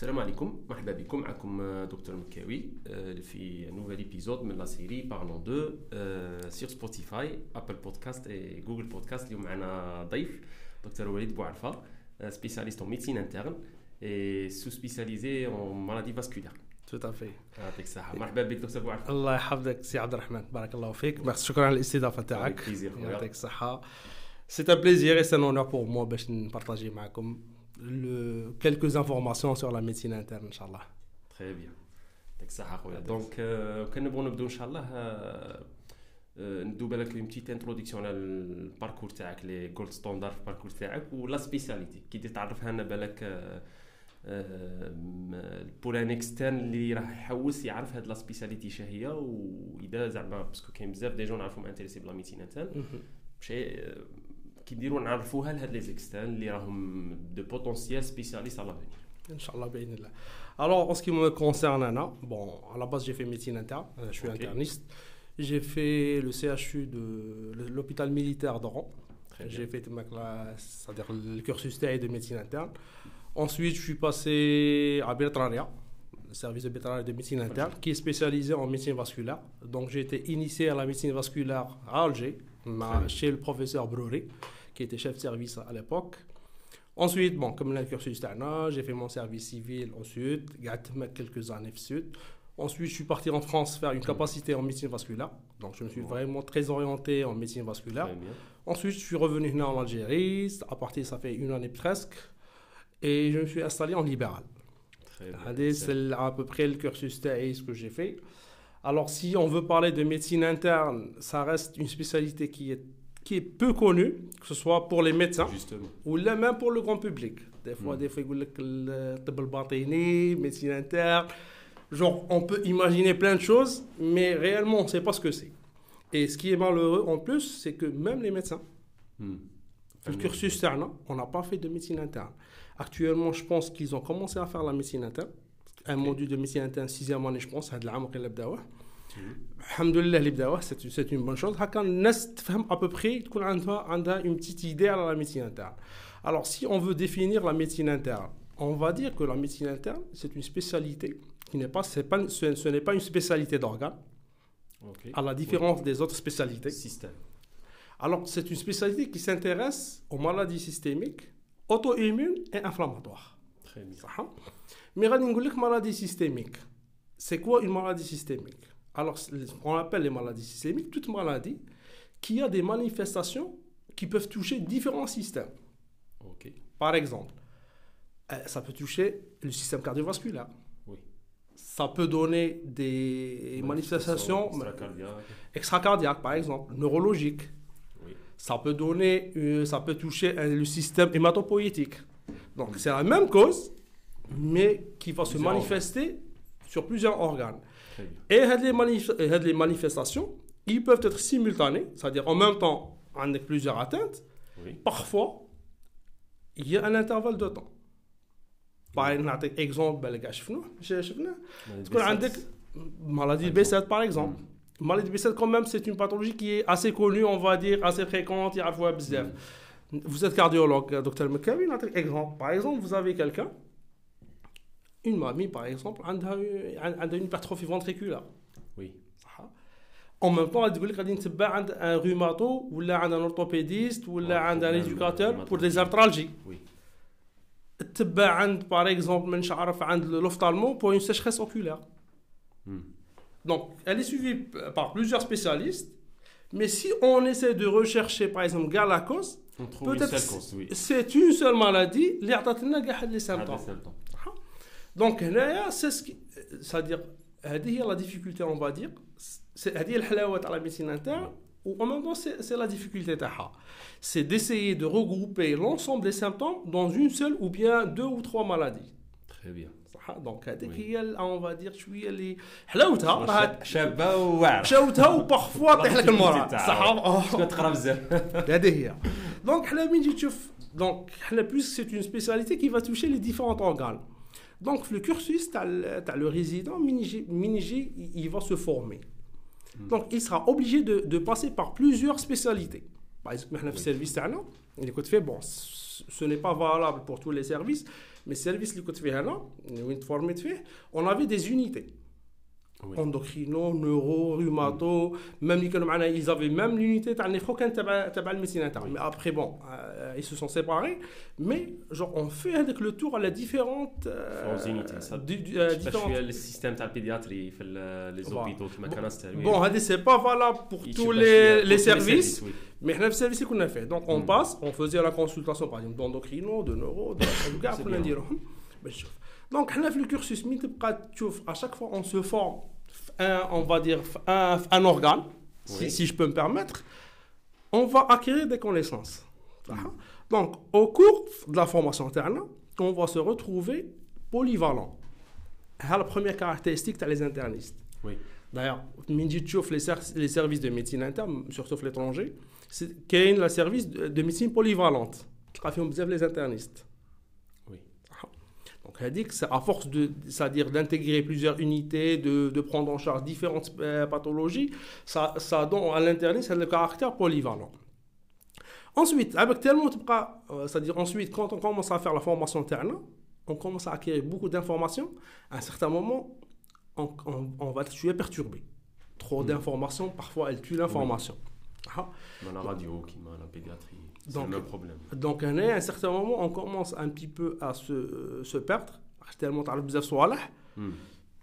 السلام عليكم مرحبا بكم. معكم دكتور مكاوي في نوفيل ايبيزود من لا سيري بارلون دو سير سبوتيفاي ابل بودكاست اي جوجل بودكاست اليوم معنا ضيف دكتور وليد بوعرفه spécialiste en médecine interne et sous-spécialisé en maladie vasculaire. Tout à fait. يعطيك الصحة. مرحبا بك دكتور بوعرفة الله يحفظك سي عبد الرحمن. بارك الله فيك. شكرا على الاستضافة تاعك. بليزير. يعطيك الصحة. C'est un plaisir et c'est un honneur pour moi باش نبارطاجي معكم. Le, quelques informations sur la médecine interne ان شاء الله. تري بيان يعطيك الصحة خويا دونك كان نبغوا نبداو ان شاء الله آه، آه، ندو بالك اون بتيت انتروداكسيون على الباركور تاعك لي جولد ستاندار في الباركور تاعك ولا سبيسياليتي كي تعرفها لنا بالك بور ان اكسترن اللي راح يحوس يعرف هاد لا سبيسياليتي شهيه واذا زعما باسكو كاين بزاف دي جون نعرفهم انتريسي بلا ميتين انترن شيء كي نديرو نعرفوها لهاد لي زيكسترن اللي راهم دو بوتونسيال سبيسياليست على فينير Inch'Allah, bénillah. Alors, en ce qui me concerne, Anna, bon, à la base, j'ai fait médecine interne, euh, je suis Ok. interniste. J'ai fait le CHU de l'hôpital militaire d'Oran. Très bien. J'ai fait donc, la- c'est-à-dire le cursus TAI de médecine interne. Ensuite, je suis passé à Bertraria, le service de Bertraria de médecine interne, qui est spécialisé en médecine vasculaire. Donc, j'ai été initié à la médecine vasculaire à Alger, ma- bien. chez le professeur Broury, qui était chef de service à l'époque. Ensuite, bon, comme le cursus j'ai fait mon service civil au sud, quelques années au sud. Ensuite, je suis parti en France faire une capacité en médecine vasculaire. Donc, je me suis vraiment très orienté en médecine vasculaire. Ensuite, je suis revenu en Algérie. À partir, ça fait une année presque. Et je me suis installé en libéral. C'est à peu près le cursus TAIS que j'ai fait. Alors, si on veut parler de médecine interne, ça reste une spécialité qui est qui est peu connu, que ce soit pour les médecins ou même pour le grand public. Des fois, mmh. des fois, le médecine interne. Genre, on peut imaginer plein de choses, mais réellement, on ne sait pas ce que c'est. Et ce qui est malheureux en plus, c'est que même les médecins, le cursus CERNA, hein, on n'a pas fait de médecine interne. Actuellement, je pense qu'ils ont commencé à faire la médecine interne. Un okay. module de médecine interne, sixième année, je pense, à de la Mhm. C'est une bonne chose. À peu près, une petite idée à la médecine interne. Alors, si on veut définir la médecine interne, on va dire que la médecine interne, c'est une spécialité qui n'est pas, ce, n'est pas une spécialité d'organe, à la différence des autres spécialités. Alors, c'est une spécialité qui s'intéresse aux maladies systémiques, auto-immunes et inflammatoires. Très bien. Mais maladies systémiques. C'est quoi une maladie systémique? Alors on appelle les maladies systémiques toute maladie qui a des manifestations qui peuvent toucher différents systèmes. Ok. Par exemple, euh, ça peut toucher le système cardiovasculaire. Oui. Ça peut donner des manifestations extracardiaques. extracardiaques, par exemple, neurologiques. Oui. Ça peut donner, euh, ça peut toucher euh, le système hématopoïétique. Donc c'est la même cause, mais qui va se manifester sur plusieurs organes. Et les, manifestations, ils peuvent être simultanés, c'est-à-dire en même temps, on a plusieurs atteintes. Parfois, il y a un intervalle de temps. Par exemple, maladie B7 ah, par exemple. Hmm. Maladie B7 quand même, c'est une pathologie qui est assez connue, on va dire, assez fréquente, il y a hmm. Vous êtes cardiologue, docteur McCarvey, par exemple, vous avez quelqu'un une mamie, par exemple, a une hypertrophie ventriculaire. Oui. Ah. En même temps, elle dit qu'elle a bah, un rhumato, ou un orthopédiste, ou un éducateur pour des arthralgies. Oui. par exemple, l'ophtalmo pour une sécheresse oculaire. Donc, elle est suivie par plusieurs spécialistes, mais si on essaie de rechercher, par exemple, la cause, peut-être c'est une seule maladie, les symptômes. دونك هنايا سي سكي سادير هذه هي لا ديفيكولتي اون با دير هذه هي الحلاوه تاع لا ميديسين انترن و en même temps c'est c'est la difficulté تاعها c'est d'essayer de regrouper l'ensemble des symptômes dans une seule ou bien deux ou trois maladies Très bien. صح دونك هذيك Oui. هي اون va dire شويه اللي حلاوتها راه شابه وواعره مشاوتها وبارفوا طيح لك المورال تاعها. صح شكون تقرا بزاف هذه هي دونك حنا Donc, le cursus, tu le résident Minigi, Minigi il, va se former. Hmm. Donc, il sera obligé de, passer par plusieurs spécialités. Par exemple, le service, il fait bon, ce n'est pas valable pour tous les services, mais service, il fait on avait des unités oui. endocrino, neuro, rhumato, même ils avaient même l'unité de néphro quand le médecin Mais après, bon, euh, ils se sont séparés. Mais genre, on fait avec le tour à la différentes euh, euh, le système de la pédiatrie, les hôpitaux, qui Bon, bon c'est pas valable pour tous les, les services. Mais le service qu'on a fait. Donc, on hmm. passe, on faisait la consultation, par exemple, d'endocrino, de neuro, de gars, Donc, le cursus, à chaque fois, on se forme un, on va dire, un, organe, si, je peux me permettre, on va acquérir des connaissances. Donc, au cours de la formation interne, on va se retrouver polyvalent. La première caractéristique des internistes. Oui. D'ailleurs, les, les services de médecine interne, surtout l'étranger, c'est qu'il y a un service de médecine polyvalente. fait les internistes. À force de, c'est-à-dire d'intégrer plusieurs unités, de, de, prendre en charge différentes euh, pathologies, ça, ça donne à l'interne le caractère polyvalent. Ensuite, avec tellement euh, c'est-à-dire ensuite, quand on commence à faire la formation interne, on commence à acquérir beaucoup d'informations. À un certain moment, on, on, va tu es perturbé. Trop hmm. d'informations, parfois, elles tuent l'information. Ah. Dans la radio, qui la pédiatrie. C'est le problème. Donc, à un certain moment, on commence un petit peu à se, se perdre. Tellement tu as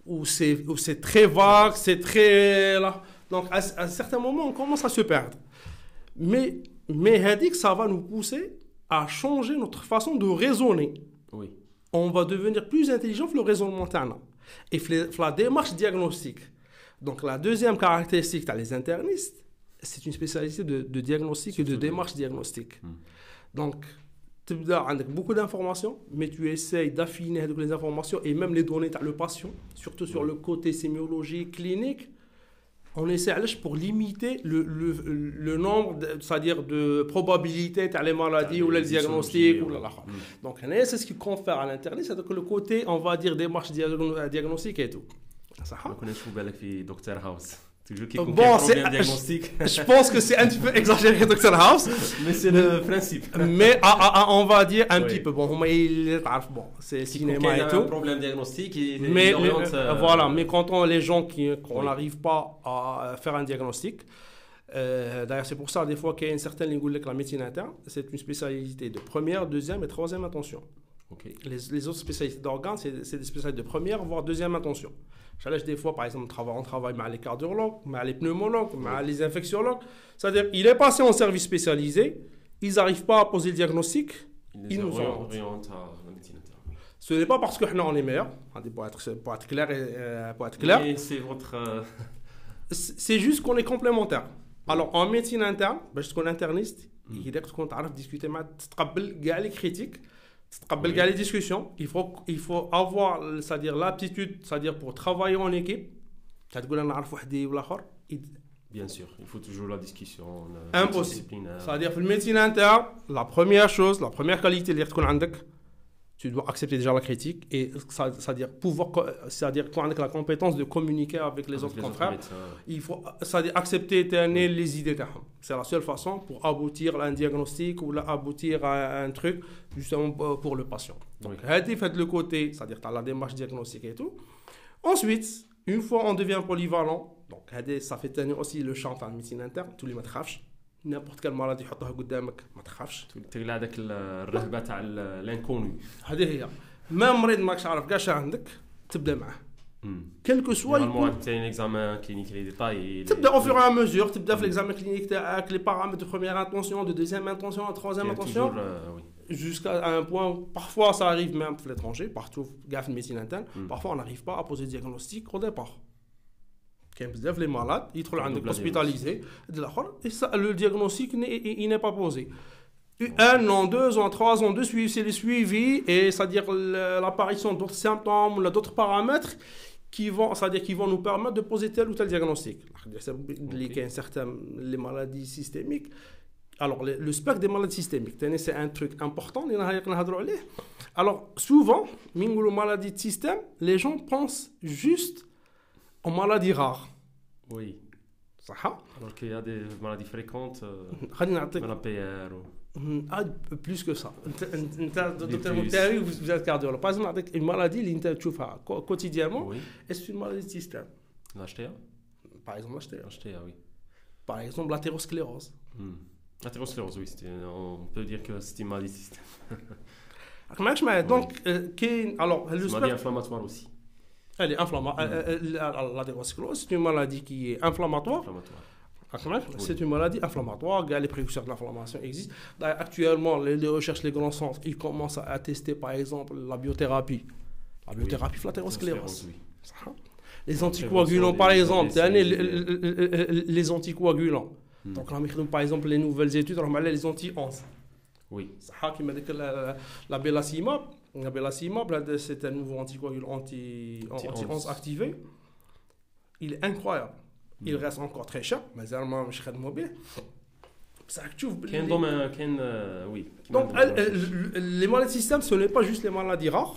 où c'est très vague, c'est très. Là. Donc, à, un certain moment, on commence à se perdre. Mais, mais ça va nous pousser à changer notre façon de raisonner. Oui. On va devenir plus intelligent le raisonnement. Et la démarche diagnostique. Donc, la deuxième caractéristique, tu les internistes c'est une spécialité de, de diagnostic et de démarche diagnostique. Hmm. Donc, tu as beaucoup d'informations, mais tu essayes d'affiner les informations et même les données à le patient, surtout sur le côté sémiologique, clinique. On essaie pour limiter le, le, le nombre, c'est-à-dire de probabilités à les maladies ou les diagnostics. Ou hmm. Donc, c'est ce qui faire à l'interne, c'est le côté, on va dire, démarche diagnostique et tout. House. Bon, je pense que c'est un petit peu exagéré, Dr House. mais c'est le principe. mais on va dire un petit peu. Bon, bon c'est cinéma et tout. un problème diagnostique, il, mais, oriente, euh, voilà, mais quand on les gens qui qu'on n'arrive pas à faire un diagnostic, euh, D'ailleurs, c'est pour ça, des fois, qu'il y a une certaine ligne la médecine interne, c'est une spécialité de première, deuxième et troisième intention. Les, les, autres spécialités d'organes, c'est des spécialités de première, voire deuxième intention. J'allais des fois, par exemple, on travaille avec les cardiologues, avec les pneumologues, avec les infectiologues. C'est-à-dire, il est passé en service spécialisé, ils n'arrivent pas à poser le diagnostic, ils, nous orientent Ce n'est pas parce que nous on est meilleurs, pour être, pour être clair. Euh, pour être clair. c'est votre. Euh, c'est juste qu'on est complémentaires. Alors, en médecine interne, parce qu'on est interniste, il est qu'on discuter, les critiques oui. les discussions, il faut, il faut avoir c'est-à-dire l'aptitude, c'est-à-dire pour travailler en équipe. Bien sûr, il faut toujours la discussion. Impossible. C'est-à-dire que le médecine interne, la première chose, la première qualité tu dois accepter déjà la critique et c'est-à-dire pouvoir c'est-à-dire la compétence de communiquer avec les autres les confrères il faut c'est-à-dire accepter oui. les idées c'est la seule façon pour aboutir à un diagnostic ou aboutir à un truc justement pour le patient. Donc, oui. fait le côté, c'est-à-dire tu as la démarche diagnostique et tout. Ensuite, une fois on devient polyvalent, donc ça fait tenir aussi le champ en médecine interne, tous les ما n'importe quelle maladie يحطها قدامك ما تخافش تقلع هذاك الرهبه تاع الانكوني هذه هي ما مريض ماكش عارف كاع عندك تبدا معاه quel que soit tu as un examen clinique détaillé تبدا au fur et à mesure تبدا في l'examen clinique تاعك les paramètres de première intention de deuxième intention de troisième intention jusqu'à un point, parfois ça arrive même à l'étranger, partout, gaffe médecine interne, mm. parfois on n'arrive pas à poser le diagnostic au départ. les malades, ils sont hospitalisés, et ça, le diagnostic il n'est pas posé. Un an, deux ans, trois ans de suivi, c'est le suivi, et c'est-à-dire l'apparition d'autres symptômes d'autres paramètres qui vont, c'est-à-dire qui vont nous permettre de poser tel ou tel diagnostic. Okay. les maladies systémiques, alors, le, spectre des maladies systémiques, c'est un truc important. Alors, souvent, de système, les gens pensent juste aux maladies rares. Oui. Hein? Alors qu'il y a des maladies fréquentes, euh, comme la PR ou... Mm-hmm. ah, plus que ça. Vous êtes cardiologue. Par exemple, une maladie, tu hein, quotidiennement, est-ce une maladie de système? L'HTA Par exemple, l'HTA. L'HTA, oui. Par exemple, l'athérosclérose. Hmm. Athérosclérose, oui. On peut dire que euh, c'est une maladie système. Donc, alors, le une maladie inflammatoire aussi. Elle est inflammatoire. Mm. Euh, euh, L'athérosclérose, c'est une maladie qui est inflammatoire. inflammatoire. C'est une maladie inflammatoire, les précurseurs de l'inflammation existent. Actuellement, les recherches, les grands centres, ils commencent à tester par exemple la biothérapie. La biothérapie flatérosklérosis. Hein. Les anticoagulants par exemple, les anticoagulants. Donc, par exemple, les nouvelles études, les anti-11. Oui. Ça m'a dit que La bélasimab, c'est un nouveau anticoagulant anti-11 activé. Il est incroyable. Il reste encore très cher, mais c'est un je suis mobile. Ça oui. Donc, les maladies système, ce n'est pas juste les maladies rares,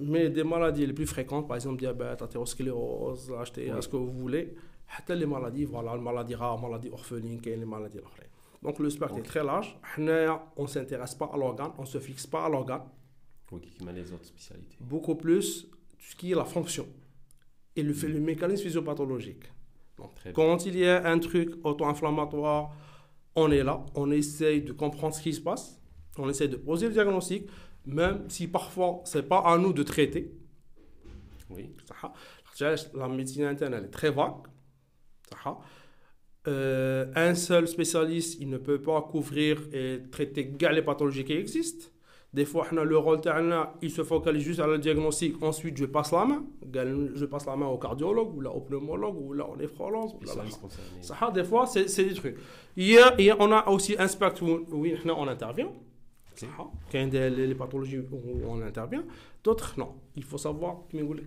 mais des maladies les plus fréquentes, par exemple diabète, athérosclérose, HTA, ce que vous voulez? حتى les maladies, voilà, les maladies rares, maladies orphelines, كاين les maladies الاخرين. Donc le spectre est Ok. très large. حنايا, on ne s'intéresse pas à l'organe, on ne se fixe pas à l'organe, Oui, qui met les autres spécialités. beaucoup plus tout ce qui est la fonction et le, le mécanisme physiopathologique. Donc, Très bien. quand il y a un truc auto-inflammatoire, on est là, on essaye de comprendre ce qui se passe, on essaye de poser le diagnostic, même si parfois c'est pas à nous de traiter. Oui. صح؟ La médecine interne elle est très vague. Euh, un seul spécialiste, il ne peut pas couvrir et traiter les pathologies qui existent. Des fois, le rôle il se focalise juste à le diagnostic. Ensuite, je passe la main. Je passe la main au cardiologue, ou là, au pneumologue, ou là, au néphrologue. Des fois, c'est des trucs. Hier, hier, on a aussi un spectre où, oui, on intervient. Okay. les pathologies où on intervient. D'autres, non. Il faut savoir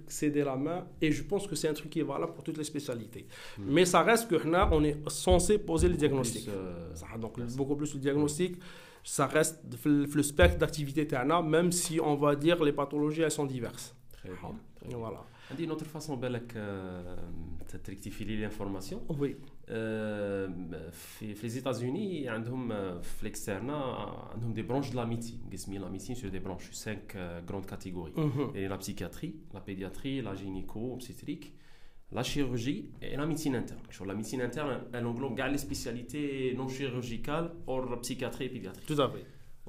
céder la main et je pense que c'est un truc qui est valable pour toutes les spécialités. Hmm. Mais ça reste que on est censé poser le diagnostic. Euh, ça, donc, beaucoup plus le diagnostic. Ça reste le spectre d'activité TANA, même si on va dire les pathologies, elles sont diverses. Très bien. Ah, très bien. Voilà. Une autre façon, Belak, euh, de rectifier l'information? Oui. آه، في في لي ايتازوني عندهم آه، في الاكسترنا عندهم دي برونش دو لا ميديسين قسمين لا ميديسين سور دي برونش 5 غروند كاتيجوري Mhm. et la psychiatrie, la pédiatrie, la gynéco, obstétrique, la chirurgie et la médecine interne. Sur la médecine interne, elle englobe gars les spécialités non chirurgicales hors psychiatrie et pédiatrie. Tout à fait.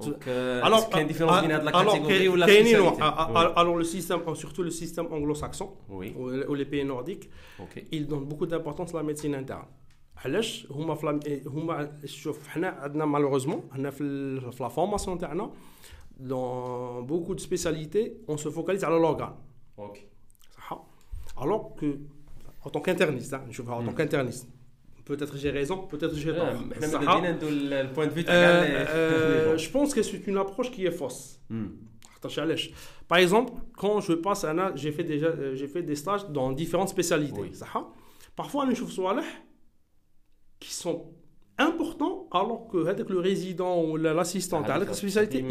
Donc, euh, Alors, est-ce qu'il y a une différence ah, entre la alors, catégorie ou la كاينين spécialité نوع. Ah, Oui. ah, Alors, le système, surtout le système anglo-saxon, Oui, ou ou les pays nordiques, ok. ils donnent beaucoup d'importance à la médecine interne. علاش هما في لا- هما شوف حنا عندنا مالوروزمون هنا في ال- في لا فورماسيون تاعنا dans beaucoup de spécialités on se focalise على l'organe Ok. صح alors que en tant qu'interniste hein, نشوفها en tant Mm. qu'interniste peut-être j'ai raison peut-être j'ai آه، tort احنا صح؟ مادين ندو البوينت فيو Euh, تاع euh, je pense que c'est une approche qui est fausse حتى علاش Par exemple, quand je passe un j'ai fait déjà euh, j'ai fait des stages dans différentes spécialités. Oui. صح؟ Parfois, on trouve صوالح qui sont importants alors que le résident ou l'assistante à la spécialité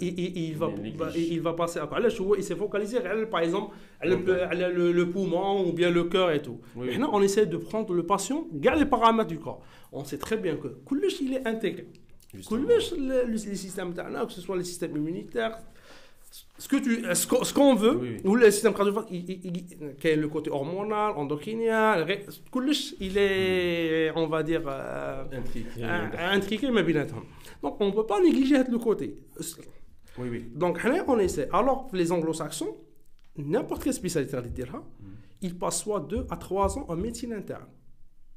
il va il va passer à il s'est focalisé par exemple. Le poumon ou bien le cœur et tout. Maintenant on essaie de prendre le patient garde les paramètres du corps. On sait très bien que il est intégré. Le système que ce soit le système immunitaire ce que tu ce qu'on veut ou le système cardiovasculaire qui est le côté hormonal endocrinien il est on va dire euh, euh, intriqué, mais bien entendu. Donc on ne peut pas négliger le côté. Oui, donc on essaie. Alors les anglo-saxons n'importe quelle spécialité mm. ils passent soit 2 à 3 ans en médecine interne.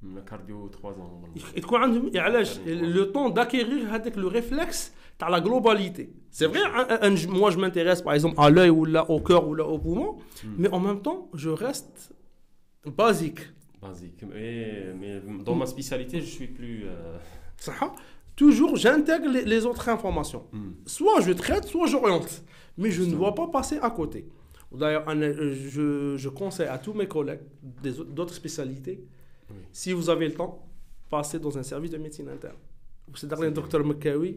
Le cardio 3 ans. normalement. تكون عندهم علاش le temps d'acquérir هذاك le réflexe تاع la globalité c'est vrai un- un- un- moi je m'intéresse par exemple à l'œil ou là au cœur ou là au poumon mais en même temps je reste basique Basique. Mais, mais dans ma spécialité, je suis plus. euh, صح toujours j'intègre les, les autres informations hmm. soit je traite soit j'oriente mais je ne dois pas passer à côté d'ailleurs un- euh, je, je conseille à tous mes collègues des autres- d'autres spécialités Oui. si vous avez le temps passez dans un service de médecine interne c'est le docteur Mekawi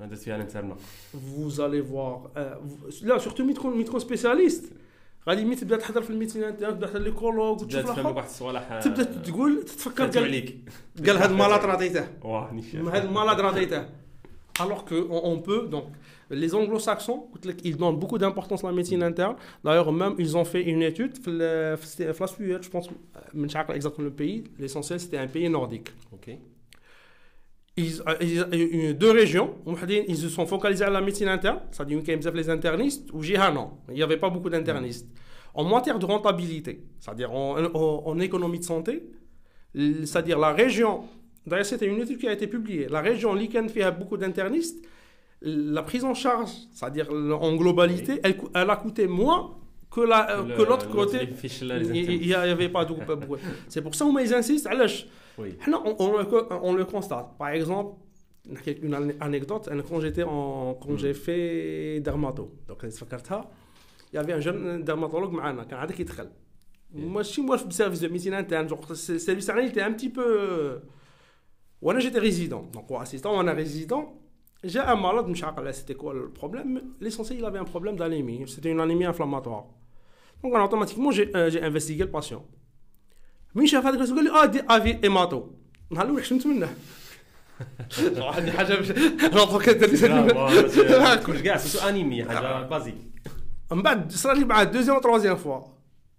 درت فيها الانترنا vous allez voir euh, vous- là surtout médecin médecin spécialiste غادي ملي تبدا تحضر في الميتين تبدا تحضر لي كولوج تبدا وتشوف تفهم الاخر واحد الصوالح تبدا تقول تتفكر فاتوا قال عليك قال هذا المالاد راه عطيته واه نيشان هذا المالاد راه عطيته alors que on, on peut donc Les anglo-saxons, ils donnent beaucoup d'importance à la médecine mm. interne. D'ailleurs, même, ils ont fait une étude, la je pense, euh, exactement le pays, l'essentiel, c'était un pays nordique. Okay. Ils, euh, ils, euh, deux régions, ils se sont focalisés à la médecine interne, c'est-à-dire qu'ils y a les internistes, ou j'ai non, il n'y avait pas beaucoup d'internistes. Mm. En matière de rentabilité, c'est-à-dire en, économie de santé, c'est-à-dire la région D'ailleurs, c'était une étude qui a été publiée. La région Liken fait beaucoup d'internistes la prise en charge c'est-à-dire en globalité elle, cou- elle a coûté moins que la euh, que l'autre côté اللي فيش لا il لي n'y avait pas de beaucoup c'est pour ça qu'ils insistent علاش وي Là, on, on le, co- on le constate. Par exemple, une ane- anecdote, hein, quand j'étais en, quand j'ai fait dermato, donc فكرتها, il y avait un jeune dermatologue معنا كان عادك يدخل. ماشي moi في service de médecine interne, genre le service interne il était un petit peu وانا j'étais résident. Donc ou assistant وانا résident, j'ai un malade مش عارف là, c'était quoi le problème, mais l'essentiel il avait un problème d'anémie, c'était une anémie inflammatoire. Donc automatiquement j'ai euh, j'ai investigué le patient. مين شاف هذاك الرجل قال لي اه دي افي ايماتو نهار الاول حشمت منه عندي حاجه مش نعطوك كلش كاع سيتو انيمي حاجه بازيك من بعد صار لي مع دوزيام وتروزيام فوا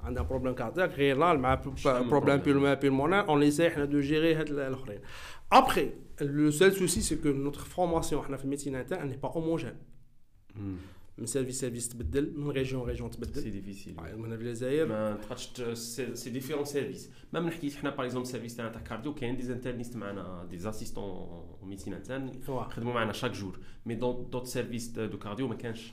عندها بروبليم كاردياك غير لا مع شنو بروبليم البروبليم؟ pulmonaire on essaie حنا de gérer هاد الاخرين après le seul souci c'est que notre formation حنا في الميديسين interne elle n'est pas homogène من سيرفيس سيرفيس تبدل من ريجيون ريجيون سي تبدل ديفيسيل من في الجزائر ما تقدرش سي ديفيرون سيرفيس ما من حكيت حنا باغ اكزومبل سيرفيس تاعنا تاع كارديو كاين دي زانترنيست معنا دي زاسيستون ميديسين انترن واو. يخدموا معنا شاك جور مي دون دوت سيرفيس دو كارديو ما كانش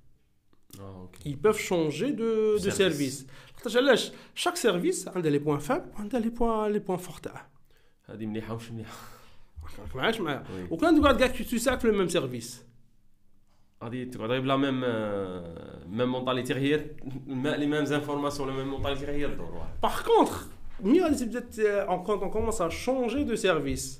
ils peuvent changer de, de Service. service خاطرش علاش chaque service عندها لي بوان فابل وعندها لي بوان لي بوان فور تاعها هذه مليحه وش مليحه راك معايا معايا Oui. وكان تقعد كاع تساعد في الميم سيرفيس غادي تقعد غير بلا ميم ميم مونتاليتي غير لي ميم زانفورماسيون لا ميم مونتاليتي غير الدور واحد Par contre, ملي غادي تبدا ت- quand on commence à changer de service مم.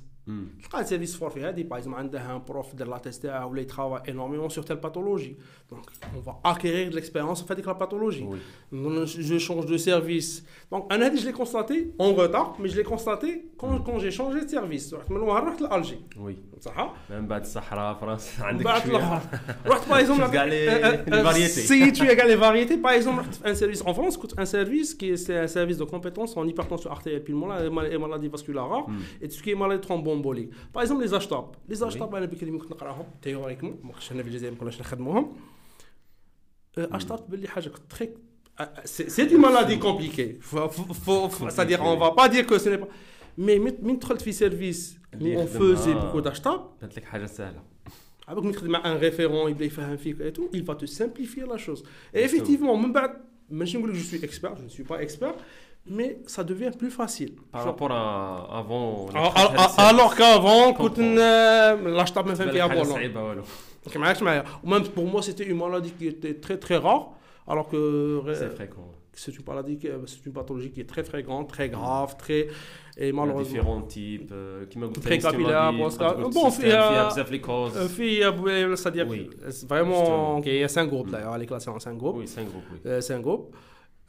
تلقى سيرفيس فور في هذه باغ اكزومبل عندها ان بروف دار لا تيست تاعه ولا يترافاي انورميون سور تيل باثولوجي دونك اون فا اكيرير دو ليكسبيريونس في هذيك لا باثولوجي Oui. جو شونج دو سيرفيس دونك انا هذه جو لي كونستاتي اون روتار مي جو لي كونستاتي كون كون جي شونجي دو سيرفيس رحت من وهر رحت لالجي وي صح من بعد الصحراء فرنسا عندك بعد شويه الاخر رحت باغ اكزومبل كاع لي- لي variétés. سيت شويه كاع لي فاريتي باغ اكزومبل رحت في ان سيرفيس اون فرونس كنت ان سيرفيس كي سي ان سيرفيس دو كومبيتونس en hypertension artérielle pulmonaire et maladie vasculaire rare et tout ce qui est maladie thromboembolique par exemple les اشطاب les اشطاب انا بكري كنت نقراهم تيوريكمون ما كنتش هنا في الجزائر ما كناش نخدموهم اشطاب باللي حاجه تري سي دي مالادي كومبليكي c'est-à-dire on va pas dire que ce n'est pas mais من دخلت في سيرفيس اللي on يخدم- faisait آه. beaucoup d'اشطاب بانت لك حاجه سهله avec ملي تخدم مع ان ريفيرون يبدا يفهم فيك et tout il va te simplifier la chose et effectivement من بعد ماشي نقول لك je suis expert je ne suis pas expert mais ça devient plus facile. Par rapport à avant. Ah, ah, ah, alors qu'avant, quand l'acheteur me fait bien Même pour moi, c'était une maladie qui était très très rare, alors que euh, c'est fréquent. C'est une maladie, euh, c'est une pathologie qui est très fréquente, très grave, très et malheureusement. Différents types, euh, qui m'a très capillaire, bon, c'est-à-dire vraiment, il y a cinq groupes d'ailleurs, elle est classée en cinq groupes. Oui, cinq groupes. Cinq groupes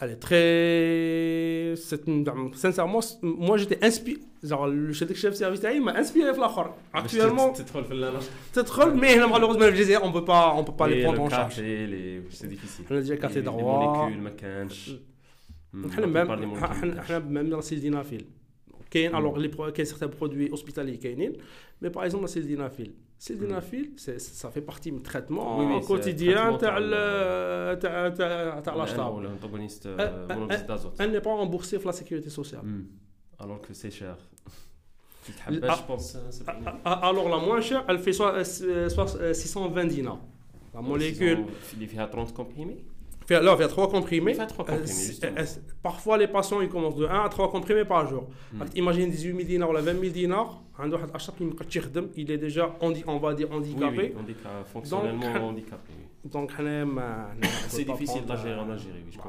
Elle est très. c'est une- Sincèrement, c'est- moi j'étais inspiré. Genre, le chef de service تاعي m'a inspiré في الاخر. Actuellement, تدخل في ال- تدخل mais هنا malheureusement في الجزائر on peut pas on peut pas les Oui, prendre le en charge. café, les- c'est difficile. On a déjà café Les- droit. Les molécules ما كانش. Hmm, احنا la plupart des même molécules احنا ما احنا même dans le sildenafil. كاين الوغ لي كاين سيغتان برودوي اوسبيتالي كاينين مي باغ اكزومبل c'est Sildenafil, ça fait partie du traitement oui, oui, quotidien de l'achat. L'antagoniste d'azote. Elle n'est pas remboursée par la sécurité sociale. Hmm. Alors que c'est cher. Ah, ah, ah, alors la moins chère, elle fait soit, soit 620 dinars. La molécule. Il y a 30 comprimés? Fait, là, on fait 3 comprimés. Euh, euh, parfois, les patients ils commencent de 1 à 3 comprimés par jour. Mm. Imagine 18 000 dinars ou 20 000 dinars. Il est déjà, on, on va dire, handicapé. Oui, oui, euh, fonctionnellement donc, handicapé. Donc, c'est difficile d'agir en Algérie, oui, je.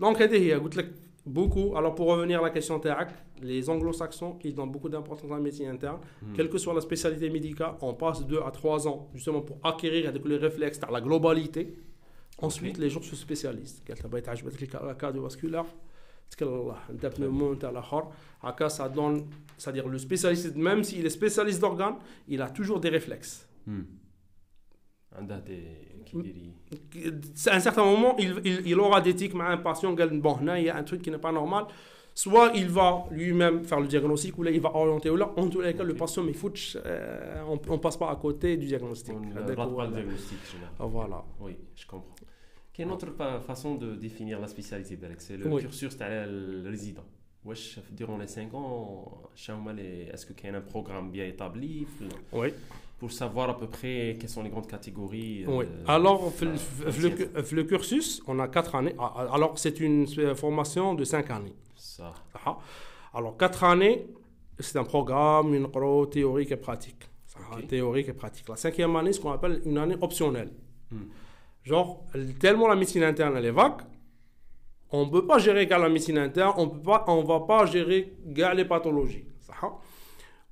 Donc, beaucoup. Alors, pour revenir à la question TAC, les anglo-saxons, ils donnent beaucoup d'importance à la médecine interne. Hmm. Quelle que soit la spécialité médicale, on passe 2 à 3 ans justement pour acquérir avec les réflexes, la globalité. Ensuite, Ok. les gens se spécialisent. قالت لها بغيت عجبتك الك- la cardiovasculaire, تكل الله انت pneumo انت الاخر هكا ça donne c'est-à-dire le spécialiste même s'il est spécialiste d'organes il a toujours des réflexes Hmm. عندها des qui dirait- à un certain moment il, il, il aura des tics مع un patient قال bon هنا il y a un truc qui n'est pas normal soit il va lui-même faire le diagnostic ou là il va orienter ou là en tous les cas le Ok. patient mais foutch euh, on, on passe pas à côté du diagnostic On ne هذاك rate هو pas le ال- diagnostic général. Ah, voilà Oui, je comprends. Quelle est une autre pa- façon de définir la spécialité بالك C'est le Oui. cursus تاع le résident. واش durant les 5 ans شنو هما les- est-ce que qu'il y a un programme bien établi في- oui pour savoir à peu près quelles sont les grandes catégories Oui. euh, Alors, في ال- euh, في le, cu- في le cursus, on a 4 années. Ah, Alors, c'est une euh, formation de 5 années. ça. Ah. Alors, 4 années, c'est un programme, une pro théorique et pratique. Ça, Ok. Théorique et pratique. La cinquième année, ce qu'on appelle une année optionnelle. Hmm. Genre, tellement la médecine interne, elle est vague, on ne peut pas gérer qu'à la médecine interne, on on va pas gérer gars les pathologies. Ça.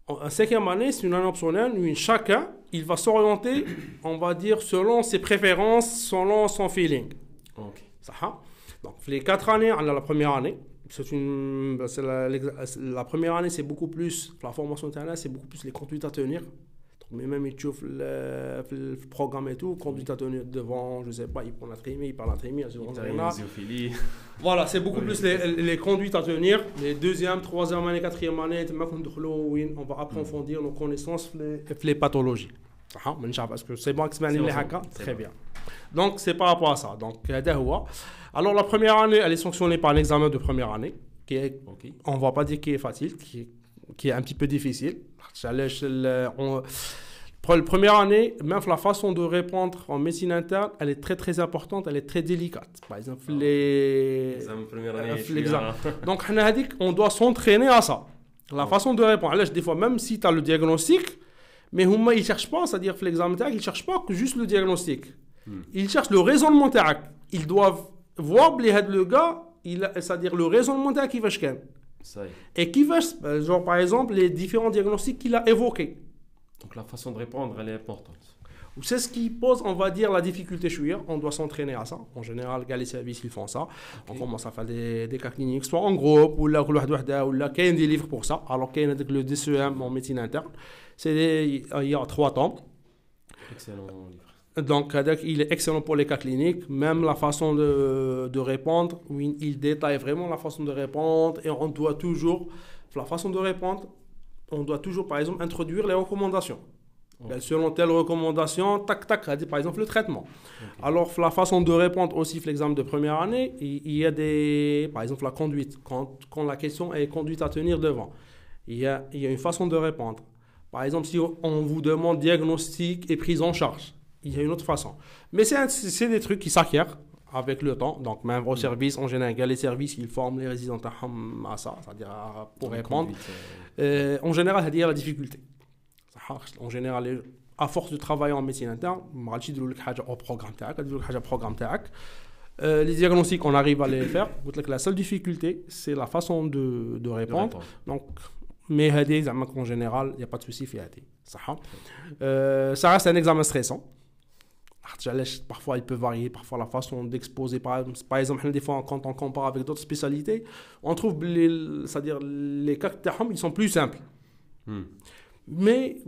En cinquième année, c'est une année optionnelle où chacun, il va s'orienter, on va dire, selon ses préférences, selon son feeling. Ça. Donc, les quatre années, on a la première année. C'est une, la, la première année, c'est beaucoup plus, la formation interne, c'est beaucoup plus les conduites à tenir mais même il chauffe le, programme et tout, conduite à tenir devant, je sais pas, il prend la trémie, il parle la trémie, il Voilà, c'est beaucoup plus les, conduites à tenir. Les deuxième, troisième année, quatrième année, on va approfondir nos connaissances, les, pathologies. Ah, parce que c'est bon que c'est très bien. Donc c'est par rapport à ça. Donc, euh, alors la première année, elle est sanctionnée par l'examen de première année. Qui est. On ne va pas dire qui est facile, qui est un petit peu difficile. Pour La première année, même la façon de répondre en médecine interne, elle est très très importante, elle est très délicate. Par exemple, oh. les... L'examen. Euh, Donc, on a dit qu'on doit s'entraîner à ça. La façon de répondre. Des fois, même si tu as le diagnostic, mais ils ne cherchent pas, c'est-à-dire que l'examen, ils ne cherchent pas que juste le diagnostic. Ils cherchent le raisonnement. Ils doivent voir le gars, c'est-à-dire le raisonnement qu'il va faire. Et qui va, euh, genre par exemple, les différents diagnostics qu'il a évoqués. Donc la façon de répondre, elle est importante. C'est ce qui pose, on va dire, la difficulté chouïa. On doit s'entraîner à ça. En général, les services, ils font ça. Okay. On commence à faire des, des, cas cliniques, soit en groupe, ou là, ou là, qu'il y a des livres pour ça. Alors qu'il y a le DCEM en médecine interne. Il y a trois temps. Excellent livre. Donc, il est excellent pour les cas cliniques, même la façon de, de répondre, il détaille vraiment la façon de répondre et on doit toujours, la façon de répondre, on doit toujours, par exemple, introduire les recommandations. Ben, selon telle recommandation, tac, tac, par exemple, le traitement. Alors, la façon de répondre aussi, l'examen de première année, il y a des, par exemple, la conduite, quand, quand la question est conduite à tenir devant, il y a, il y a une façon de répondre. Par exemple, si on vous demande diagnostic et prise en charge, il y a une autre façon. Mais c'est des trucs qui s'acquièrent avec le temps. Donc, même au mm. service, en général, les services, ils forment les résidents à ça, c'est-à-dire ah, pour répondre. Euh. Euh, en général, c'est-à-dire la difficulté. En général, à force de travailler en médecine interne, au programme au programme euh, les diagnostics, on arrive à les faire. La seule difficulté, c'est la façon de, de, répondre. de répondre. Donc, mais en général, il n'y a pas de souci, fait euh, Ça reste un examen stressant parfois il peut varier, parfois la façon d'exposer. Par, par exemple, des fois, quand on compare avec d'autres spécialités, on trouve les, c'est-à-dire les caractères, ils sont plus simples. Hmm. Mais,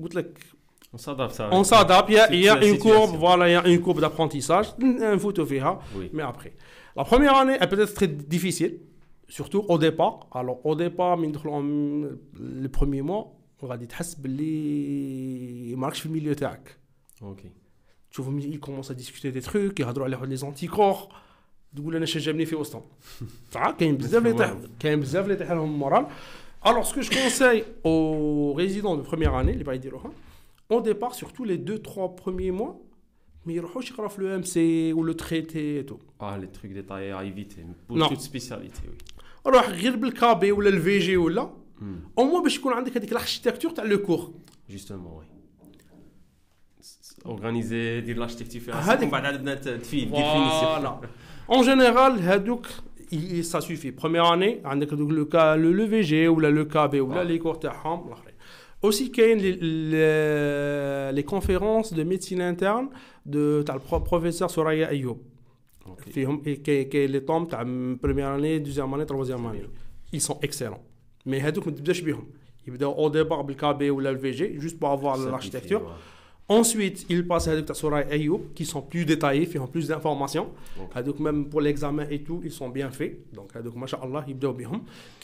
on s'adapte. On s'adapte. Il y a, il y a une courbe, voilà, il y a une courbe d'apprentissage. Un photo verra. Mais après, la première année est peut-être très difficile, surtout au départ. Alors au départ, les premiers mois, on va dire, tu as le milieu Ok اوكي تشوفهم ils commencent à discuter des trucs يهضروا على لي زونتيكور تقول انا شجبني في وسطهم صح كاين بزاف اللي يطيح كاين بزاف اللي يطيح لهم المورال Alors, ce que je conseille aux résidents de première année, les baïdiroha, au départ, surtout les 2-3 premiers mois, mais ils vont le MC ou le traité et tout. Ah, les trucs détaillés à éviter. Pour Non. toute spécialité, oui. روح غير بالكابي ولا الفي جي ولا او موان باش يكون عندك هذيك الاركتيكتور تاع لو كور Justement, oui. Organiser, dire l'architecture, faire هذيك- ça. بعد عاد بدنا تفيد définition. Voilà. En général, هذوك il- ça suffit. Première année, عندك دوك le cas le, le VG ou le KB ou Voilà. les cours تاعهم الآخرين. Aussi كاين les, les, les conférences de médecine interne de تاع البرو- professeur Soraya Ayoub. Ok. فيهم كاين كاين لي طوم تاع première année, deuxième année, troisième année. Ils sont excellents. Mais هذوك ما تبداش بهم. يبداو au départ بالكابي ولا الفي جي juste pour avoir Simplifier, l'architecture. Ensuite, ils passent avec Soraya Ayoub, qui sont plus détaillés, qui ont plus d'informations. Donc, même pour l'examen et tout, ils sont bien faits. Donc, ils doivent bien.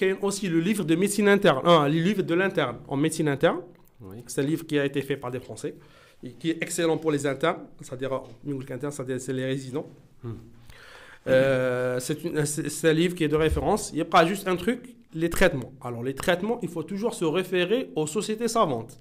Il y a aussi le livre de médecine interne, ah, le livre de l'interne en médecine interne. Oui. C'est un livre qui a été fait par des Français et qui est excellent pour les internes, c'est-à-dire c'est les résidents. Hmm. Euh, c'est un livre qui est de référence. Il n'y a pas juste un truc, les traitements. Alors, les traitements, il faut toujours se référer aux sociétés savantes.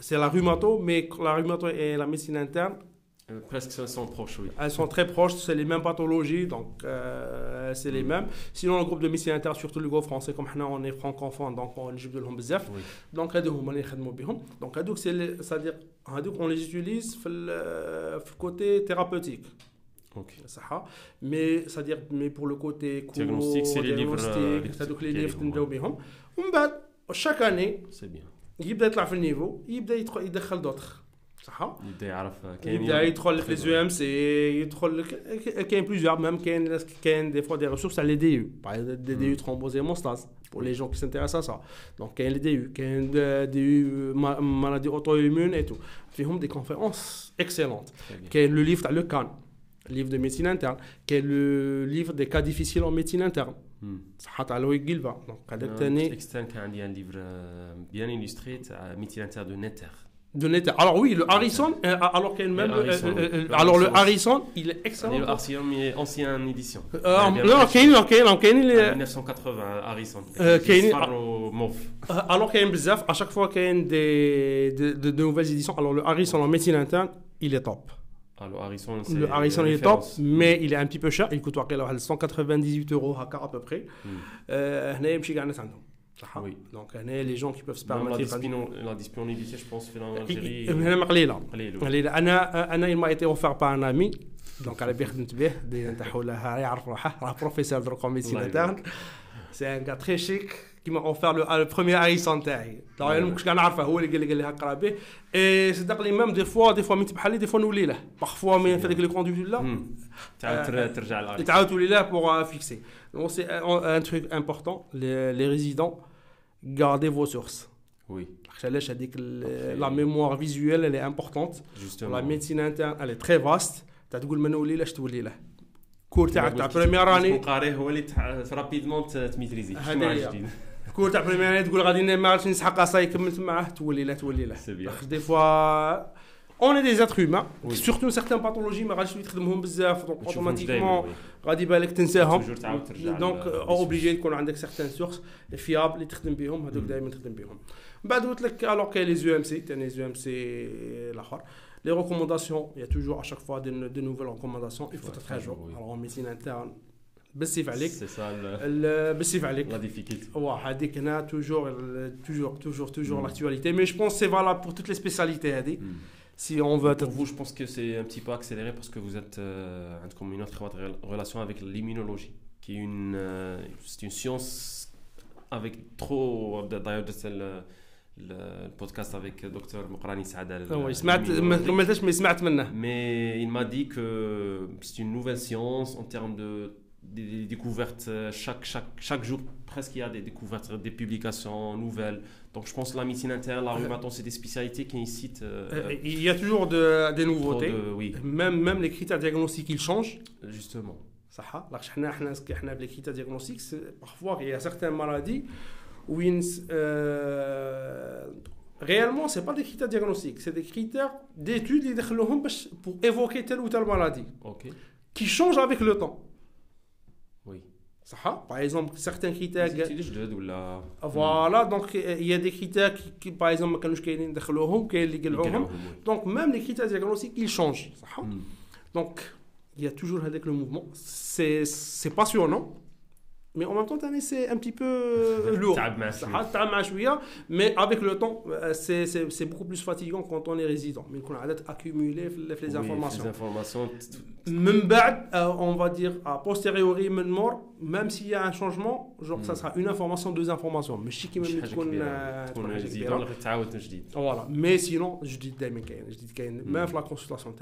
C'est la rhumato, mais la rhumato et la médecine interne. Euh, presque elles sont proches, oui. Elles sont très proches, c'est les mêmes pathologies, donc euh, c'est les mm. mêmes. Sinon, le groupe de médecine interne, surtout le groupe français, comme maintenant on est francophone, donc on est de l'homme Donc, donc c'est-à-dire, on les utilise le côté thérapeutique. Ok. Hein. Mais, c'est-à-dire, mais pour le côté cours, diagnostic, c'est les livres. Euh, c'est-à-dire les livres, bah, chaque année. C'est bien. يبدا يطلع في النيفو يبدا يدخل يدخل دوتر صح يبدا يعرف كاين يبدا يدخل لك لي زو ام سي يدخل لك كاين بليزيور ميم كاين كاين دي فوا دي ريسورس على لي دي يو دي دي يو ترومبوزي موستاز pour les gens qui s'intéressent à ça donc كاين لي دي يو كاين دي يو مالادي اوتو ايمون اي تو فيهم دي كونفيرونس اكسيلونت Très bien. كاين لو ليف تاع لو كان livre de médecine interne كاين لو livre des cas difficiles en médecine interne Ça a Aloy Gilva. A un livre bien illustré, Mitilantère de Netter. De Netter. Alors, oui, le Harrison, euh, alors qu'il même. Euh, euh, alors, le Harrison, il est excellent. Le Harrison, mais ancienne édition. Non, Kane, Kane, Kane. 1980, Harrison. Kane. Alors, Kane Bizaf, à chaque fois qu'il y a des, de, nouvelles éditions, alors le Harrison en médecine interne, il est top. Alors Harrison, c'est le Harrison il est top référence. mais il est un petit peu cher il coûte واقيلا واحد 198 euros هكا à peu près Hmm. euh, هنا يمشي كاع الناس عندهم صح Oui. donc هنا les gens qui peuvent se Même la, permettre disponibilité, la disponibilité, je pense, في l'Algérie. هنا ما قليله قليل. قليله انا انا il m'a été offert par un ami دونك على بالي خدمت به دينا نتاعو له يعرف روحه راه بروفيسور دروك en médecine الله interne سي ان كا تري شيك كيما اوفر لو البروميير هاريسون تاعي طبعا انا ما كنتش كاع نعرفه هو اللي قال لي قال لي هكا به اي صدقني ميم دي فوا دي فوا من تبحالي دي فوا نولي له بارفوا من في هذيك لي كونديت لا Hmm. تعاود تر- ترجع للأرض. تعاود تولي له بور فيكسي دونك سي ان تروك امبورطون لي ريزيدون gardez vos sources Oui, علاش هذيك لا ميموار فيزويل اللي امبورطونت justement. لا ميديسين انترن elle est très vaste تاع تقول ما نولي لاش تولي له كور تاعك تاع كي بريمير تكون اني قاري هو اللي تح- رابيدمون ت- تميتريزي. هذه شنو هي. جديد. كور تاع بريمير تقول غادي ما عرفتش نسحق عصاي كملت معاه تولي له تولي C'est bien. دي فوا اون اي دي اتر هيومان. سورتو سيغتان باثولوجي ما غاديش تخدمهم بزاف دونك اوتوماتيكمون. غادي بالك تنساهم توجور دونك اوبليجي تكون عندك سيغتان سورس فيابل اللي تخدم بهم هذوك. دائما تخدم بهم من بعد قلت لك الوغ كاين لي زو ام سي ثاني زو ام سي الأخر y a toujours à chaque fois de, de nouvelles recommandations. Il faut jour. oui. Alors en médecine interne, بالسيف عليك C'est ça le- ال- بالسيف عليك la difficulté. Ouais, هذيك هنا toujours ال- toujours toujours toujours Mm. l'actualité mais je pense que c'est valable pour toutes les spécialités هذه Hmm. si on veut être Pour vous, je pense que c'est un petit peu accéléré parce que vous êtes euh, comme une autre rela- relation avec l'immunologie, qui est une, euh, c'est une science avec trop d'ailleurs de celle البودكاست افيك دكتور مقراني سعاده هو سمعت ما كملتش مي سمعت منه مي il m'a dit que c'est une nouvelle science en termes de des, découvertes euh, chaque, chaque, chaque jour presque il y a des découvertes des publications nouvelles. Donc je pense que la médecine interne la euh, rhumaton c'est des spécialités qui incitent euh, il y a toujours de, des nouveautés. oui. même, même les critères diagnostiques ils changent. Justement. Ça les critères diagnostiques parfois il y a certaines maladies où ils, euh, réellement c'est pas des critères diagnostiques c'est des critères d'études pour évoquer telle ou telle maladie. Okay. qui changent avec le temps. Par exemple, certains critères. Voilà, donc il y a des critères qui, par exemple, donc même les critères ils changent. Donc il y a toujours avec le mouvement. C'est passionnant mais en même temps c'est un petit peu euh, lourd. Mais avec le temps euh, c'est beaucoup plus fatigant quand on est résident. Mais qu'on a accumulé les informations. même euh, on va dire a posteriori même s'il y a un changement genre ça hmm. sera une information deux informations. Mais qui voilà. Mais sinon je dis je dis hmm. même la consultation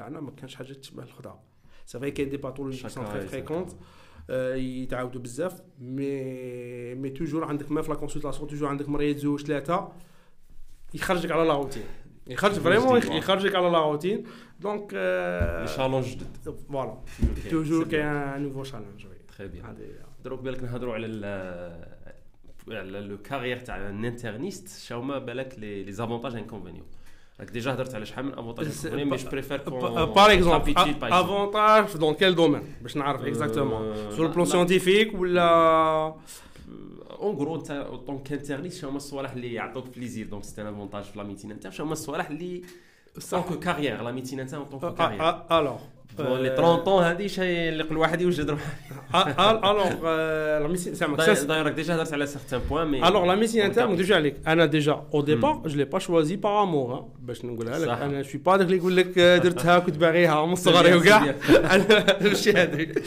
c'est vrai qu'il y a des pathologies qui sont très fréquentes يتعاودوا بزاف. مي مي توجور عندك ما في لا كونسلطاسيون توجور عندك مريض زوج ثلاثة يخرجك على لا روتين. يخرج فريمون يخرجك على لا روتين. دونك شالونج جدد فوالا توجور كاين نوفو شالونج وي تري بيان دروك بالك نهضروا على على لو كارير تاع الانترنيست شاوما بالك لي زافونتاج انكونفينيون Donc déjà, tu as un avantage, mais je préfère qu'on... Par exemple, avantage dans quel domaine? Je ne sais exactement. Sur le plan scientifique ou la... En gros, en tant qu'interniste, je suis un qui a plaisir, donc c'est un avantage pour la médecine interne. Je suis un qui en tant que carrière, la médecine interne en tant que carrière. Alors, لي 30 طون هذه شيء اللي كل واحد يوجد روحه الوغ لا ميسين دايرك ديجا هضرت على سيغتان بوان مي الوغ لا ميسين انترن ندوي عليك انا ديجا او ديبار جو لي با شوازي باغ امور باش نقولها لك انا شوي با داك اللي يقول لك درتها كنت باغيها من صغري وكاع انا ماشي هذيك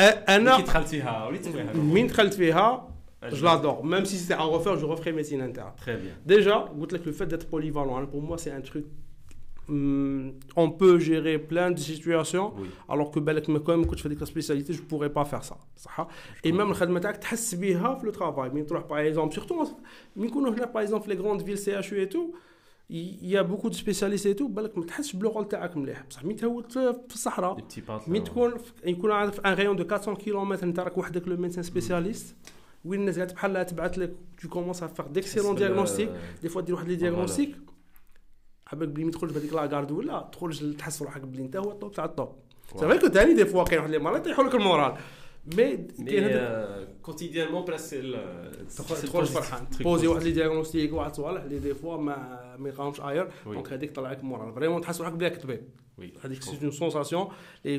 انا كي دخلت فيها وليت من دخلت فيها Je l'adore. Même si c'était à refaire, je referai médecine interne. Très bien. Déjà, le fait d'être polyvalent, pour moi, c'est un truc Hmm, on peut gérer plein de situations alors que quand même quand je fais des spécialités je pourrais pas faire ça et même le travail par exemple surtout par exemple les grandes villes CHU et tout il y a beaucoup de spécialistes et tout بالك ما تحسش بالرول تاعك مليح بصح مي تهوت في الصحراء مي تكون يكون عندك في ان رايون دو 400 كيلومتر انت راك وحدك لو ميدسان سبيسياليست وين الناس قاعد بحال تبعث لك tu commences à faire d'excellents diagnostics des fois دير واحد لي ديagnostics حبك بلي ما تدخلش بهذيك لاكارد ولا تخرج تحس روحك بلي انت هو الطوب تاع الطوب. سي فري كو ثاني دي فوا كاين واحد لي مرات يطيحوا لك المورال مي كوتيديانمون بريس تخرج فرحان بوزي واحد لي دياغنوستيك واحد صوالح اللي دي فوا ما ما يقاومش اير دونك هذيك طلع لك مورال فريمون تحس روحك بلي كطبيب هذيك سي اون سونساسيون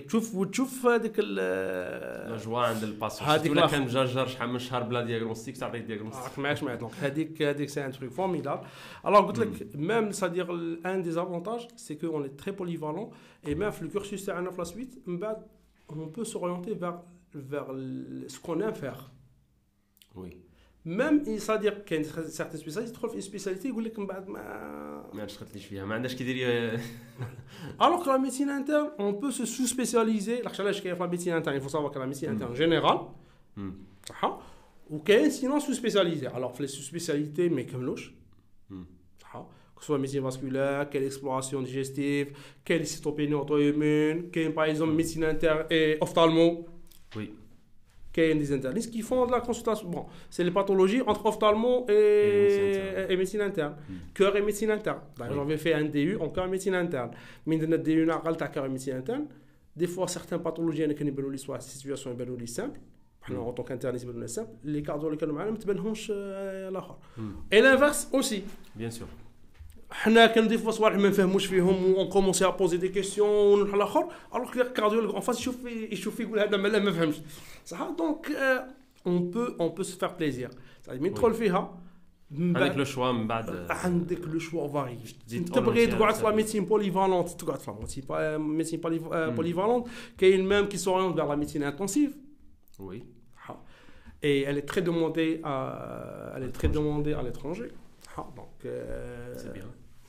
تشوف وتشوف هذيك لا جوا عند الباسيون هذيك ولا كان مجرجر شحال من شهر بلا دياغنوستيك تعطيك دياغنوستيك معاك معاك دونك هذيك هذيك سي ان تروك فورميدابل الوغ قلت لك ميم سادير ان دي افونتاج سي كو اون اي تري بوليفالون اي ميم في الكورسوس تاعنا في لا سويت من بعد on peut s'orienter vers vers ce qu'on aime faire. Oui. Même, c'est-à-dire qu'il y a certaines spécialités, tu trouves une spécialité, ils disent بعد ما ما دخلتليش فيها ما عندهاش كيدير Alors que la médecine interne, on peut se sous-spécialiser. علاش كاين في la médecine interne, il faut savoir que la médecine interne générale, صح وكاين sinon sous-spécialisé. Alors les sous-spécialités ما يكملوش. صح que ce soit médecine vasculaire, quelle exploration digestive, quelle cytopénie auto-immune, quelle par exemple médecine interne et ophtalmo. Oui. qu'il y a des internistes qui font de la consultation. Bon, c'est les pathologies entre ophtalmo et, et médecine interne. Mm. Cœur et médecine interne. D'ailleurs, j'avais fait un DU en cœur et médecine interne. Mais dans notre DU, on a cœur et médecine interne. Des fois, certaines pathologies, il y a soit situation simple. En tant qu'interniste, simple. Les cardiologues, ils ne Et l'inverse aussi. Bien sûr. حنا كندير في صوالح ما نفهموش فيهم اون كومونسي ا بوزي دي كيسيون ونروح الاخر الوغ كو الكارديولوج اون فاس يشوف يشوف يقول هذا مالا ما فهمش صح دونك اون بو اون بو سو فار بليزير مين تدخل فيها عندك لو شوا من بعد عندك لو شوا فاري انت تبغي تقعد في لا ميديسين بوليفالونت تقعد في لا ميديسين بوليفالونت كاين ميم كي سوريونت فيغ لا ميديسين انتونسيف وي Et elle est très demandée à, elle est très demandée à l'étranger. Ah, donc, euh, C'est bien.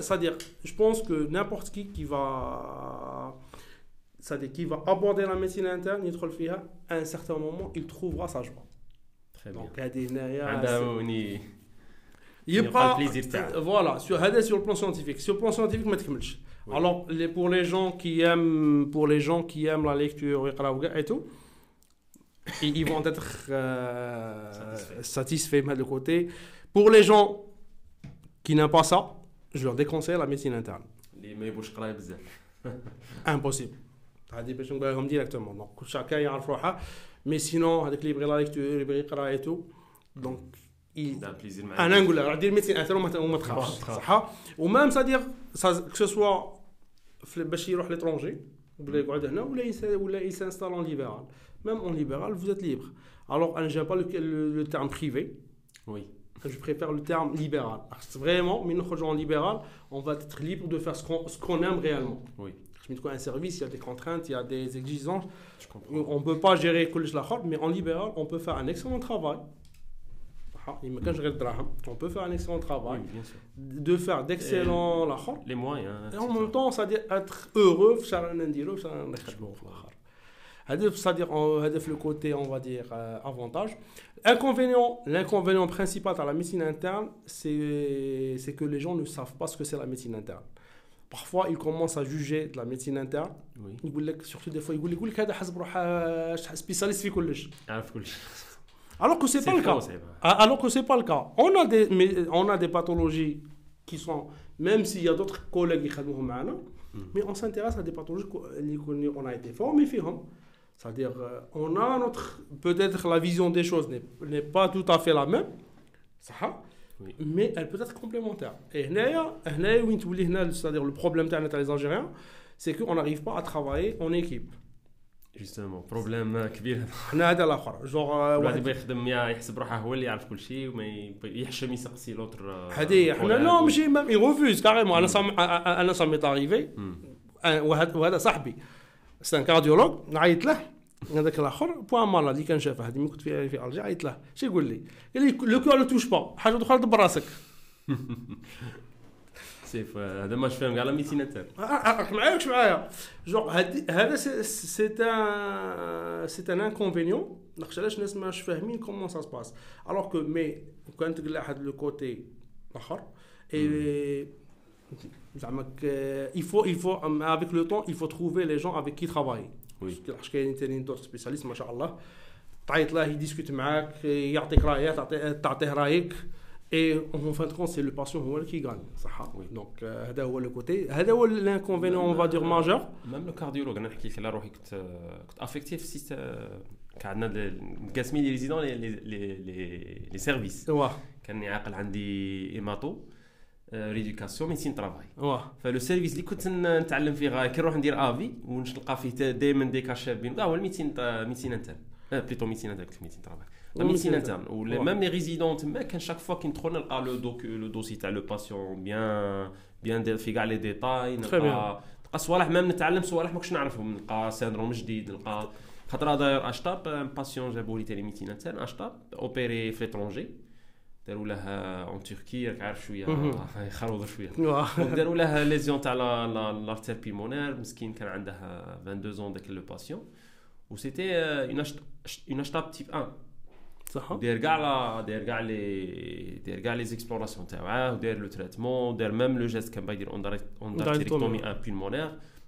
c'est-à-dire je pense que n'importe qui qui va c'est-à-dire qui va aborder la médecine interne يدخل فيها à un certain moment il trouvera sa joie Très bien. donc هذه هنايا عندها وني يبقى البليزير تاعها. فوالا sur هذا sur le plan scientifique sur le plan scientifique ما تكملش Oui. alors les, pour les gens qui aiment pour les gens qui aiment la lecture ويقراو كاع et tout ils, ils vont être euh, satisfaits de le côté pour les gens qui n'aiment pas ça je leur déconseille la médecine interne اللي ما يبوش قرايه بزاف impossible هذه باش نقول لهم ديريكتومون دونك كل شاكا يعرف روحه مي سينون هذاك اللي يبغي لا ليكتور اللي يبغي يقرا et tout دونك il- عندها بليزير معاك انا نقول لها دير ميديسين انترن وما وما تخافش ما تخافش. صح ومام سادير كو سوا باش يروح ليترونجي ولا يقعد هنا ولا يس- ولا يسانستال اون ليبرال ميم اون ليبرال vous êtes libre alors انا جيم با le terme privé Oui. je préfère le terme libéral. Parce vraiment, mais nous en libéral, on va être libre de faire ce qu'on, ce qu'on aime réellement. Oui. un service, il y a des contraintes, il y a des exigences. Euh, on ne peut pas gérer que la mais en libéral, on peut faire un excellent travail. Ah, mm. On peut faire un excellent travail, oui, bien sûr. de faire d'excellents et, les moyens. Hein, et en même temps, ça veut dire être heureux, c'est-à-dire le côté, on va dire, euh, avantage. Inconvénient, l'inconvénient principal à la médecine interne, c'est que les gens ne savent pas ce que c'est la médecine interne. Parfois, ils commencent à juger de la médecine interne. Surtout des fois, ils disent que spécialiste Alors que c'est pas le cas. Ah, alors que c'est pas le cas. On a des, on a des pathologies qui sont, même s'il y a d'autres collègues qui travaillent mais on s'intéresse à des pathologies qu'on a été formés, c'est-à-dire euh, on a notre peut-être la vision des choses n'est n'est pas tout à fait la même صح Oui. mais elle peut être complémentaire et هنايا هنايا وين تولي هنا c'est-à-dire le problème تاعنا تاع les Algériens c'est qu'on n'arrive pas à travailler en équipe Justement, problème كبير حنا هذا الاخر جوغ الواحد واحد يبغى يخدم يا يحسب روحه هو اللي يعرف كل شيء وما يبغى- يحشم يسقسي لوتر هذه حنا نو ماشي ميم يغوفوز كاريمون انا صام انا صامي اريفي وهذا وهذا صاحبي سان كارديولوج نعيط له. هذاك الآخر بوان مالا اللي كان شافه هذه كنت في في ألجي عيط له. شو يقول لي؟ قال لي لو كور توش با حاجة أخرى دبر راسك. سيف هذا ما فاهم كاع لا راك معايا واش معايا؟ جونغ هذا سي ان سي ان انكونفينيون ناقش علاش الناس ماش فاهمين كومون سا سباس الوغ كو مي كان تقول واحد لو كوتي آخر اي زعما il faut il faut avec le temps il faut trouver les gens avec qui travailler. Oui. علاش كاينين تانيين دوت سبيسياليست ما شاء الله. تعيط له يديسكوت معاك يعطيك رايه تعطيه رأيك. اي اون فان كونت سي لو باسيون هو اللي كيغاني صح. دونك هذا هو لو كوتي هذا هو الانكونفينيون اون فا دير ماجور ميم لو كارديولوج أنا نحكي لك على روحي كنت كنت افكتي في سيست كان عندنا مقاسمين لي ريزيدون لي لي لي لي سيرفيس كان عاقل عندي إيماتو. ريديكاسيون ميسين ترافاي فلو سيرفيس اللي كنت نتعلم فيه كي نروح ندير افي ونلقى فيه دايما دي كا شابين كاع هو الميتين ميتين انترن بليتو ميتين انترن قلت ميتين ترافاي لا ميتين انترن واه. وميم لي ريزيدون تما كان شاك فوا كي ندخل نلقى لو دوك لو دوسي تاع لو باسيون بيان بيان في كاع لي ديتاي نلقى. نلقى صوالح ميم نتعلم صوالح ما كنتش نعرفهم نلقى سيندروم جديد نلقى خاطر داير اشطاب باسيون جابوا لي تاني ميتين انترن اشطاب اوبيري في لترونجي داروا له اون تركي راك عارف شوية مهم. يخربط شوية. داروا له ليزيون تاع لا- لا- لارتير بيمونير مسكين كان عندها 22 زون داك لو باسيون و سيتي اون اون اشتاب تيب 1 صح. داير كاع لا داير كاع لي داير كاع لي زيكسبلوراسيون تاعه وداير لو تريتمون داير ميم لو جيست كان باغي يدير اندارتيريكتومي ان بيلمونير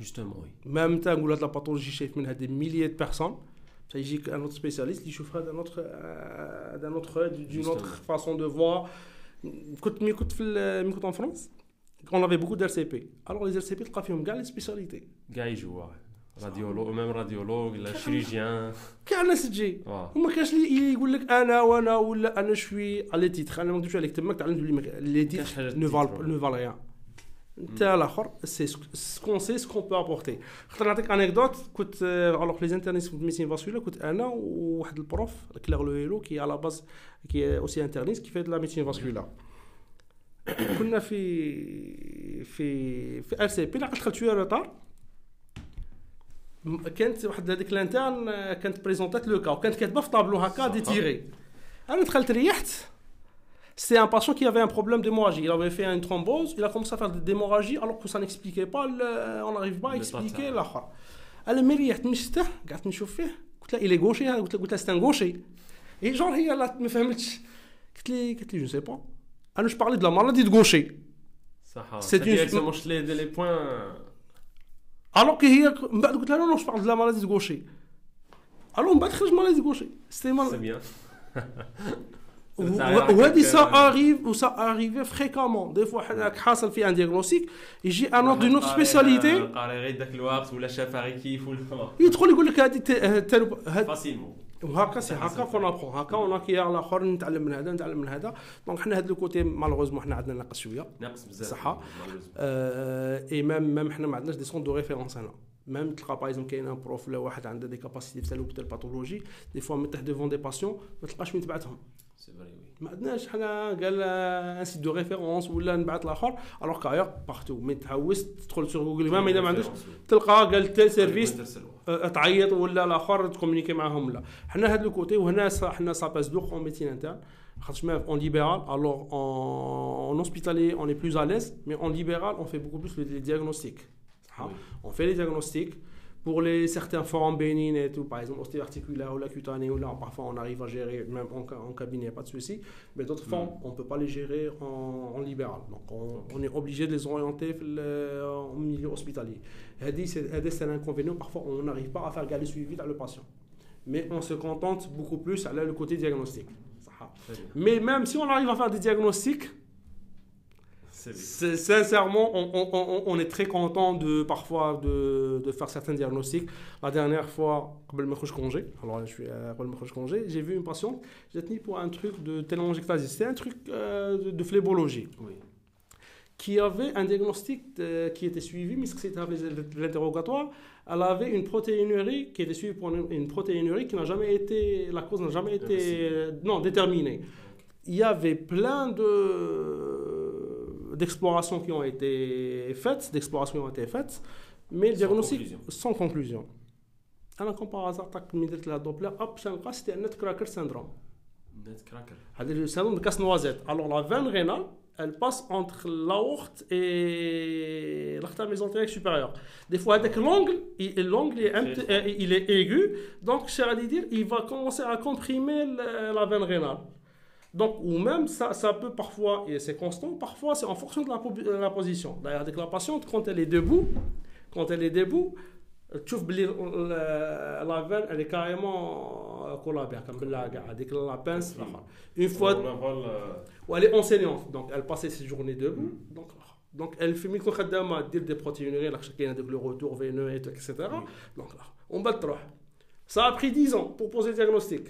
justement oui Même tant que la pathologie chef منها des milliers de personnes, ça يجيك un autre spécialiste qui يشوفها d'un autre euh, d'un autre œil, d'une Justement. autre façon de voir. كنت ملي كنت في ال- ملي كنت en France, on avait beaucoup d'RCP. Alors les RCP تلقى فيهم كاع les spécialités. كاع يجوا راديولوج ميم راديولوج لا شيريجيان كاع الناس تجي. واه وما كاش اللي يقول لك انا وانا ولا انا شوي على تيتر انا ما نكذبش عليك تماك تعلمت بلي ما- لي كاش حاجة تيتر نو فال تيتر. نو فال ريان انت الآخر سي سكون سي سكون بو ابورتي خاطر نعطيك انيكدوت كنت الوغ لي انترنيس في ميسين فاسكولار كنت أنا وواحد البروف كلير لو هيلو كي على باز كي اوسي انترنيس كي فايت لا ميسين فاسكولار كنا في في في ار سي بي لقيت دخلت شوية روتار كانت واحد هذيك لانترن آه، كانت بريزونتات لو كا وكانت كاتبه في طابلو هكا. دي تيري أنا دخلت ريحت C'était un patient qui avait un problème d'hémorragie. Il avait fait une thrombose, il a commencé à faire de l'hémorragie alors que ça n'expliquait pas, le- on n'arrive pas à Le expliquer pattern. الاخر. انا ملي ريحت مشته قعدت نشوف فيه قلت له il est gaucher قلت له قلت له c'est un gaucher. Et genre هي لا ما فهمتش قلت لي قلت لي je sais pas. انا je parlais de la maladie de gaucher. صح C'est une- exactement les les points Alors que هي من بعد قلت لها non non je parle de la maladie de gaucher. Alors من بعد خرج maladie de gaucher. C'était mal. c'est bien وهذه سا اريف وسا اريفي فريكامون دي فوا حد حاصل في ان دياغنوستيك يجي ان اوتر دون اوتر سبيسياليتي قاري غير ذاك الوقت ولا شافها غير كيف ولا. يدخل يقول لك هذه فاسيلمون وهكا سي هكا كون ابخون هكا اون اكيير الآخر نتعلم من هذا نتعلم من هذا. دونك حنا هذا لو كوتي مالوغوزمون حنا عندنا ناقص شوية. ناقص بزاف صحة. اي ميم ميم حنا ما عندناش دي سون دو ريفيرونس هنا. ميم تلقى اكزومبل كاين ان بروف ولا واحد عنده دي كاباسيتي في تال باثولوجي دي فوا متح ديفون دي باسيون ما تلقاش وين تبعثهم سي فري وي ما عندناش حنا قال ان سيت دو ريفيرونس ولا نبعث الآخر الوغ كاير بارتو مي تحوس تدخل سور جوجل إذا ما عندوش تلقى قال تيل سيرفيس تعيط ولا الآخر تكومونيكي معاهم لا. حنا هاد لو كوتي وهنا حنا سا باس دوغ اون ميديسين انترن خاطر ميم اون ليبرال الوغ اون est plus à l'aise. Mais en libéral on fait beaucoup plus les diagnostics. صح on fait les diagnostics. Pour les, certains formes bénignes et tout, par exemple ostéoarticulaire ou la cutanée, ou là, parfois on arrive à gérer, même en, en cabinet, pas de souci. Mais d'autres mm. formes, on ne peut pas les gérer en, libéral. Donc on, est obligé de les orienter le, en milieu hospitalier. C'est un inconvénient, parfois on n'arrive pas à faire le suivi le patient. Mais on se contente beaucoup plus à le côté diagnostic. Mais même si on arrive à faire des diagnostics, Sincèrement, on, est très content de, parfois de, faire certains diagnostics. La dernière fois, congé, alors je suis à congé, j'ai vu une patiente, j'ai tenu pour un truc de télangiectasie, c'est un truc euh, de, de, flébologie. Qui avait un diagnostic qui était suivi, mais c'était l'interrogatoire. Elle avait une protéinurie qui était suivie pour une, protéinurie qui n'a jamais été, la cause n'a jamais été, euh, non, déterminée. Il y avait plein de d'explorations qui ont été faites, d'explorations qui ont été faites, mais le Sans diagnostic conclusion. sans conclusion. Alors, comme par hasard, tac, ملي درت لها دوبلر hop, شنلقى c'était un nutcracker syndrome. نت كراكر هذا le syndrome de casse-noisette. Alors la veine rénale, elle passe entre l'aorte et l'artère mésentérique supérieure. Des fois, avec l'angle, il- l'angle est, un Très petit- euh, il est aigu, donc cher à dire, il va commencer à comprimer le- la veine rénale. Donc, ou même, ça, ça peut parfois, et c'est constant, parfois c'est en fonction de la, position. D'ailleurs, avec la patiente, quand elle est debout, quand elle est debout, tu euh, la, la veine, elle est carrément euh, collabée, comme la avec la pince. Une fois. Ou elle est enseignante, donc elle passait ses journées debout. Donc, donc elle fait micro khadama, dire des protéinuries, chacun avec le retour veineux, etc. Donc là, on va Ça a pris 10 ans pour poser le diagnostic.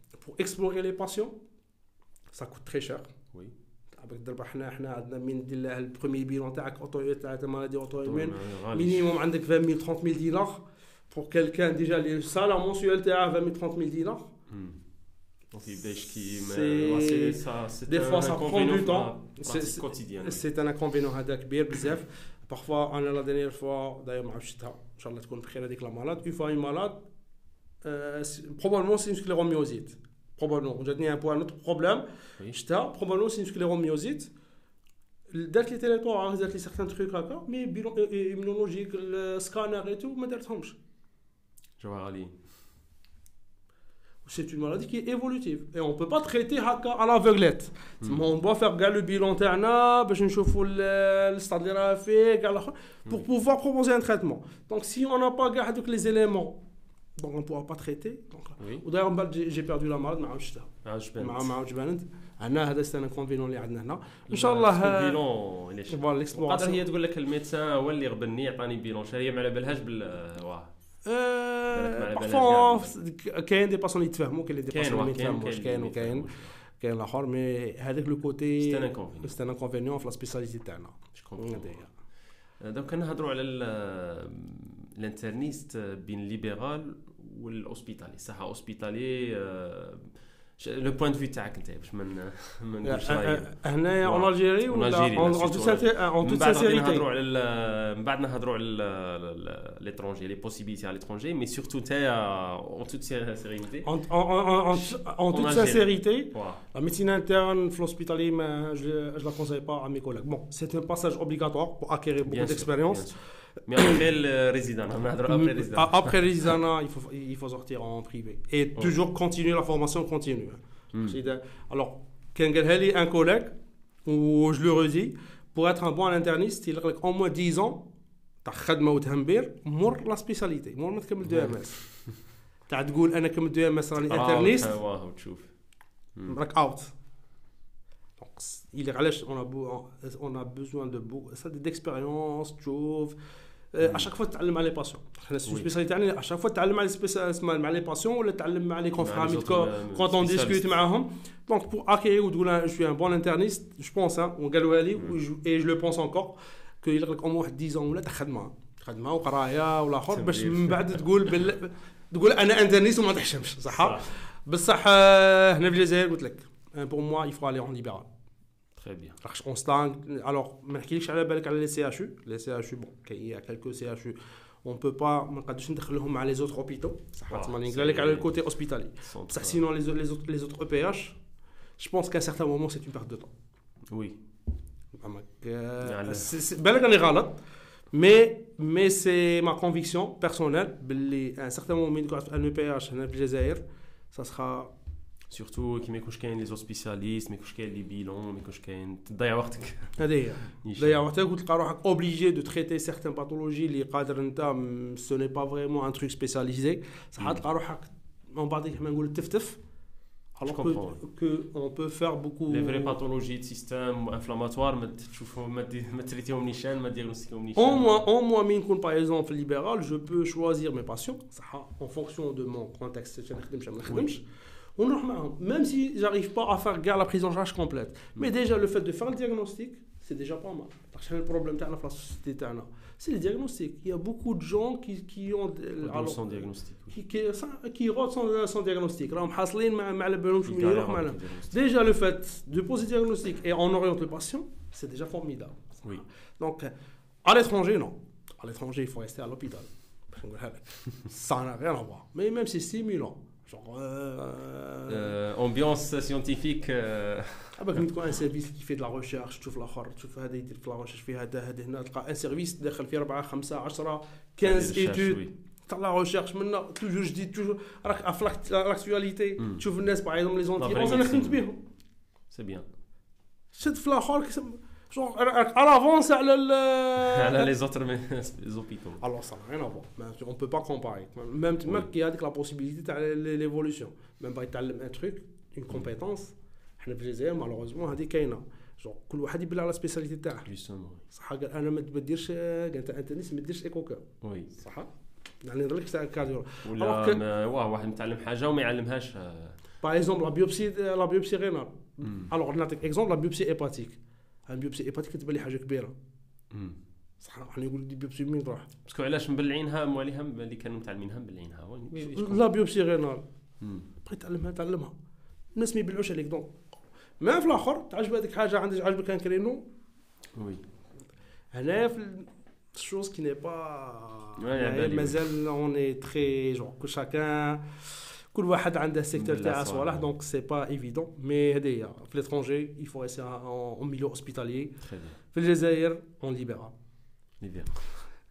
pour explorer les patients ça coûte très cher Oui. عباك دابا حنا حنا عندنا من ندير له البروميي بيلون تاعك اوتو تاع مالادي اوتو ايمون غالي. minimum عندك 20 000 30 000 دينار pour quelqu'un déjà le salaire mensuel تاعه 20 000 30 000 دينار Hmm. Donc il bêche qui C'est- mais c'est ça c'est Des un fois, ça prend inconvénient du temps. dans la C'est- pratique c'est- quotidienne. oui. سي ان انكونفينيون هذا كبير بزاف بارفوا انا لا دينيير فوا دايما ما عرفتش شفتها ان شاء الله تكون بخير هذيك لا مالاد اون فوا اون مالاد بروبابلمون سي سكليروميوزيت بروبابلمون جاتني ان بوان اوتر بروبليم Oui. شفتها بروبابلمون سي سكليروميوزيت دارت لي تيليتور دارت لي سيغتان تروك هكا مي بيلون ايمونولوجيك السكانر اي تو ما دارتهمش جوهر علي C'est une maladie qui est évolutive et on peut pas traiter هكا à l'aveuglette. Hmm. On doit faire كاع le bilan تاعنا باش نشوفوا ال- الستاد اللي راه فيه كاع الاخر pour Oui. pouvoir proposer un traitement. Donc si on n'a pas كاع هذوك les éléments Donc on pourra pas traiter. Donc Oui. وداير من بعد j'ai perdu la malade ما عاودش شفتها عجبني ما عاودش بانت هذا سي ان كونفينون اللي عندنا هنا ان شاء الله اللي. فوالا قادر ليكسبلوراسيون هي تقول لك الميدسان هو اللي غبني عطاني بيلون شا هي ما على بالهاش بال واه كاين دي باسون يتفاهموا كاين دي باسون ما يتفاهموش كاين وكاين كاين الآخر مي هذاك لو كوتي سي ان انكونفينيون في لا سبيسياليتي تاعنا. دونك نهضروا على ال- الانترنيست بين الليبرال والاوسبيتالي الصحه اوسبيتالي لو بوان دو في تاعك انت باش ما ن- ما نقولش رايي هنايا واو. اون الجيري اون ولا الجيري، اون لا، توت سيرتو اون من توت بعد غادي نهضروا سانسيريتي على ال- من بعد نهضروا على ليترونجي لي بوسيبيليتي على ليترونجي مي سورتو نتايا اون توت سيريتي En, en, en, en, en toute Algérie. sincérité, واه la médecine interne, l'hospitalier, je ne la conseille pas à mes collègues. Bon, c'est un passage obligatoire pour acquérir beaucoup Bien sûr, d'expérience. bien sûr. Mais après le résident, on a après le résident. A- Après les années, il faut, il faut sortir en privé. Et toujours continuer la formation continue. Hmm. C'est de- Alors, quand j'ai un collègue, ou je le redis, pour être un bon interniste, il a au moins 10 ans, تاع خدمه وتهمبير مور لا سبيساليتي مور ما تكمل دو ام اس تاع تقول انا كملت دو ام اس راني آه، انترنيست واه وتشوف مم. راك اوت دونك il est علاش on a beau- on a besoin de beaucoup ça d'expérience تشوف آه، اشاك فوا تتعلم على لي باسيون حنا Oui. السبيساليتي تاعنا اشاك فوا تتعلم على سبيسال مع لي باسيون ولا تتعلم مع لي مع كونفرامي les autres, euh, كونت اون spécialistes. ديسكوت معاهم دونك بور اكي وتقول جو ان بون انترنيست جو بونس وقالوها لي اي جو لو بونس انكور كو يلقى لك واحد 10 ولا تاع خدمه خدمه وقرايه ولا اخر باش تمرير. من بعد تقول بال... تقول انا انترنيست وما تحشمش صح صح. بصح آه، هنا في الجزائر قلت لك بور موا يفو الي اون ليبرال Très bien. On se alors, les CHU. Les CHU, bon, il y a quelques CHU. On ne peut pas, on à les autres hôpitaux. Ça voilà, le côté hospitalier. Ça, sinon, les, les, autres, les autres EPH, je pense qu'à un certain moment, c'est une perte de temps. Oui. Euh, c'est bien mais, mais c'est ma conviction personnelle. À un certain moment, un EPH, un Algérie, ça sera تقعد في ان او بي اش هنا في الجزائر سا سخا Surtout كي ما يكونش كاين لي زو سبيسياليست ما يكونش كاين لي بيلون ما يكونش كاين تضيع وقتك هذه هي نيشان. ضيع وقتك وتلقى روحك اوبليجي دو تريتي سيغتان باثولوجي اللي قادر انت سو ني با فريمون ان تروك سبيساليزي صح مم. تلقى روحك من بعد كيما نقول تفتف alors que, comprends. que on peut faire beaucoup لي فري باثولوجي دو سيستيم انفلاماتوار ما تشوفهم ما دي- ما تريتيهم نيشان ما ديغنوستيكهم نيشان Au moins, au moins, من نكون par exemple libéral, je peux choisir mes patients صح en fonction de mon contexte باش même si j'arrive pas à faire gare la prise en charge complète. Mais déjà, le fait de faire le diagnostic, c'est déjà pas mal. Parce que le problème de la société, c'est le diagnostic. Il y a beaucoup de gens qui, qui ont. Alors, sans diagnostic. Qui, qui, qui sans, sans euh, diagnostic. Déjà, le fait de poser le diagnostic et on oriente le patient, c'est déjà formidable. Oui. Donc, euh, à l'étranger, non. À l'étranger, il faut rester à l'hôpital. Euh, ça n'a rien à voir. Mais même si c'est stimulant. Genre. ambiance scientifique. Ah, bah, تكون ان سيرفيس qui fait de la recherche, تشوف الآخر تشوف هذا يدير في لا recherche في هذا هذا هنا تلقى ان سيرفيس داخل فيه 4 5 10 15 ايتود تاع لا ريشيرش منا توجور جديد توجور راك افلاك لاكتواليتي تشوف الناس باغ لي زونتيونس أنا خدمت بهم سي بيان شد في الآخر genre راك على افونس على ال على les autres mais- les hôpitaux. Alors ça n'a rien à voir. Mais On ne peut pas comparer. Même tu Oui. qu'il y a la possibilité de l'évolution. Même pas un truc, une compétence. احنا في الجزائر malheureusement هذه كاينه. genre كل واحد يبلع على سبيساليتي تاعه. Justement. صح قال انا ما ما ديرش قال انت انت ناس ما ديرش ايكو كار. Oui. صح؟ يعني نهضر لك تاع الكارديو. ولا Alors que- ما- واه واحد متعلم حاجه وما يعلمهاش آه. Par exemple la biopsie la biopsie rénale. مم. Alors نعطيك exemple la biopsie hépatique. البيوبسي هيباتيك تبان لي حاجة كبيرة. صح إحنا يقول دي بيوبسي مين تروح؟ باسكو علاش مبلعينها مواليها اللي كانوا متعلمينها مبلعينها. لا بيوبسي رينال. مم. بغيت تعلمها تعلمها الناس ما يبلعوش عليك دونك ما في الآخر تعجب هذيك حاجة عندك عجبك ان كرينو وي هنايا في الشوز كي ني با. مازال اوني تخي جو كل شاكان كل واحد عنده السيكتور بلا تاعه صوالح. صوالح دونك سي با ايفيدون مي هذه هي في ليترونجي يفو ريسي اون ميليو هوسبيتاليي تري بيان في الجزائر اون ليبرال ليبيا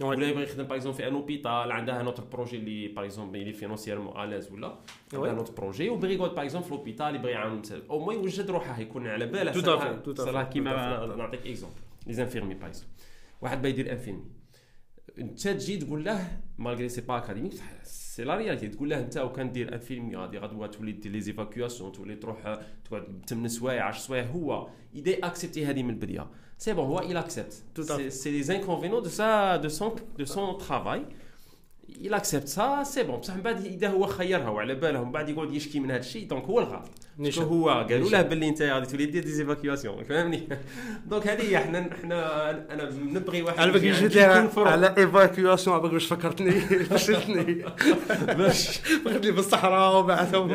ولا يبغي يخدم باغ اكزومبل في ان اوبيتال عندها نوتر بروجي اللي باغ اكزومبل اللي فينونسييرمون اليز ولا عندها. نوتر بروجي وبغي يقعد باغ اكزومبل في لوبيتال يبغي يعاون أو موان يوجد روحه يكون على باله à كيما. نعطيك اكزومبل لي زانفيرمي باغ واحد بغى يدير انفيرمي انت تجي تقول له مالغري سي با اكاديميك سي لا رياليتي تقول له انت وكان دير انفيرمي غادي غدوه تولي دير لي زيفاكياسيون تولي تروح تقعد 8 سوايع 10 سوايع هو اذا اكسبتي هذه من البداية. سي بون هو il accepte. Fait. c'est les inconvénients de sa de son de son travail. Il accepte ça سي بون بصح من بعد إذا هو خيرها وعلى باله من بعد يقعد يشكي من هذا الشيء دونك هو الغلط شو هو قالوا له باللي انت غادي تولي دير ديزيفاكياسيون فهمني دونك هذه هي حنا حنا أنا نبغي واحد على بالك على ايفاكياسيون على باش فكرتني فشلتني باش فكرتني بالصحراء وبعثهم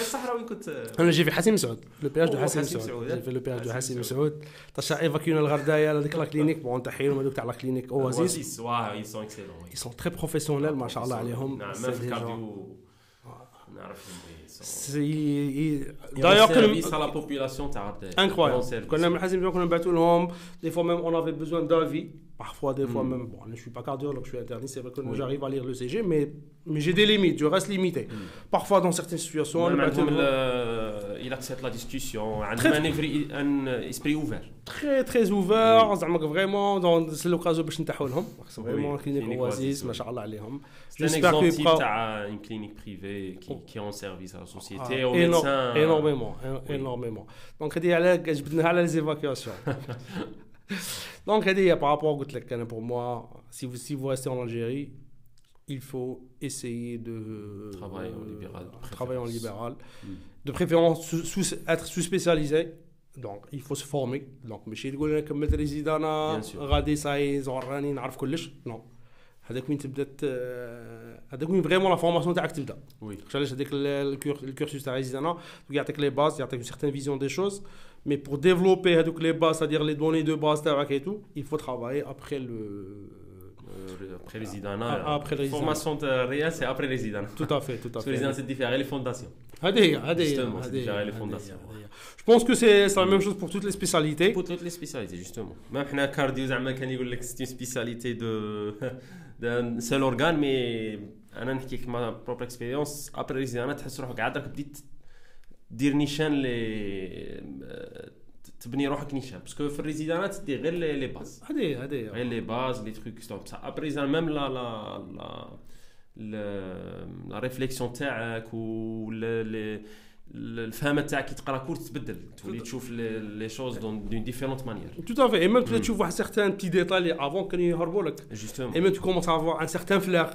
الصحراء وين كنت أنا جي في حسين مسعود لو بياج دو حسين مسعود في لو بياج دو حسين مسعود طاش ايفاكيونا الغردايه هذيك لا كلينيك بون تحيهم هذوك تاع لا كلينيك اوازيس اوازيس واه اي سون اكسيلون اي سون تري بروفيسيونيل ما شاء الله عليهم نعم في الكارديو D'ailleurs, service à la population Incroyable. Quand même, des fois même, on avait besoin d'avis. Parfois, des fois hmm. même, bon, je ne suis pas cardiologue, je suis interniste, c'est vrai que j'arrive à lire le CG, mais, j'ai des limites, je reste limité. Hmm. Parfois, dans certaines situations, euh, il accepte la discussion, un esprit ouvert. très très ouvert زعما vraiment dans c'est l'occasion باش نتاحوا لهم Oui, vraiment كلينيك clinique اوازيس Oasis, ما oui. شاء الله عليهم C'est un J'espère exemple qu'il type prend- تاع une clinique privée qui, qui rend service à la société, Ah, aux éno- médecins. énormément Oui. énormément donc هذه على جبدناها على les évacuations donc هذه هي par rapport قلت لك انا pour moi si vous si vous restez en Algérie il faut essayer de Travailler en libéral, de euh, travailler en préférence. libéral Mm. de préférence sous- sous- être sous-spécialisé donc il faut se former donc ماشي تقول انا كملت ريزيد انا Bien sûr. غادي صاي زوراني نعرف كلش نو هذاك وين تبدا ت- هذاك وين فريمون لا فورماسيون تاعك تبدا Oui. علاش هذيك ال- الكور- الكورسوس تاع ريزيدانا يعطيك لي باز يعطيك une certaine vision des choses mais pour développer هذوك les bases c'est-à-dire les données de base تاعك et tout il faut travailler après le Euh, après les Zidana, Ah, après les Zidana. formation de réel, c'est après les Zidana. tout à fait tout à Parce que les fait Zidana, c'est différent, les fondations. هذه هي هذه هي Justement, c'est هذه هي، déjà les هذه هي، fondations. هذه هي. je pense que c'est c'est la même chose pour toutes les spécialités Pour toutes les spécialités, justement. Même حنا cardio, زعما كان يقول لك c'est une spécialité de d'un seul organe, mais انا نحكي لك ما بروبر اكسبيريونس ابري les Zidana تحس روحك عاد راك بديت دير نيشان لي تبني روحك نيشان. باسكو في الريزيدانات تدي غير لي باز هادي هادي. غير لي باز لي تخيك ستون بصح ابري زعما ميم لا لا لا لا ريفليكسيون تاعك و الفهم تاعك كي تقرا كور تتبدل تولي تشوف لي شوز دون دون ديفيرونت مانيير تو افي اي ميم تشوف واحد سيغتان بتي ديتاي لي افون كانوا يهربوا لك جوستومون اي ميم تو كومونس افوا ان سيغتان فلاغ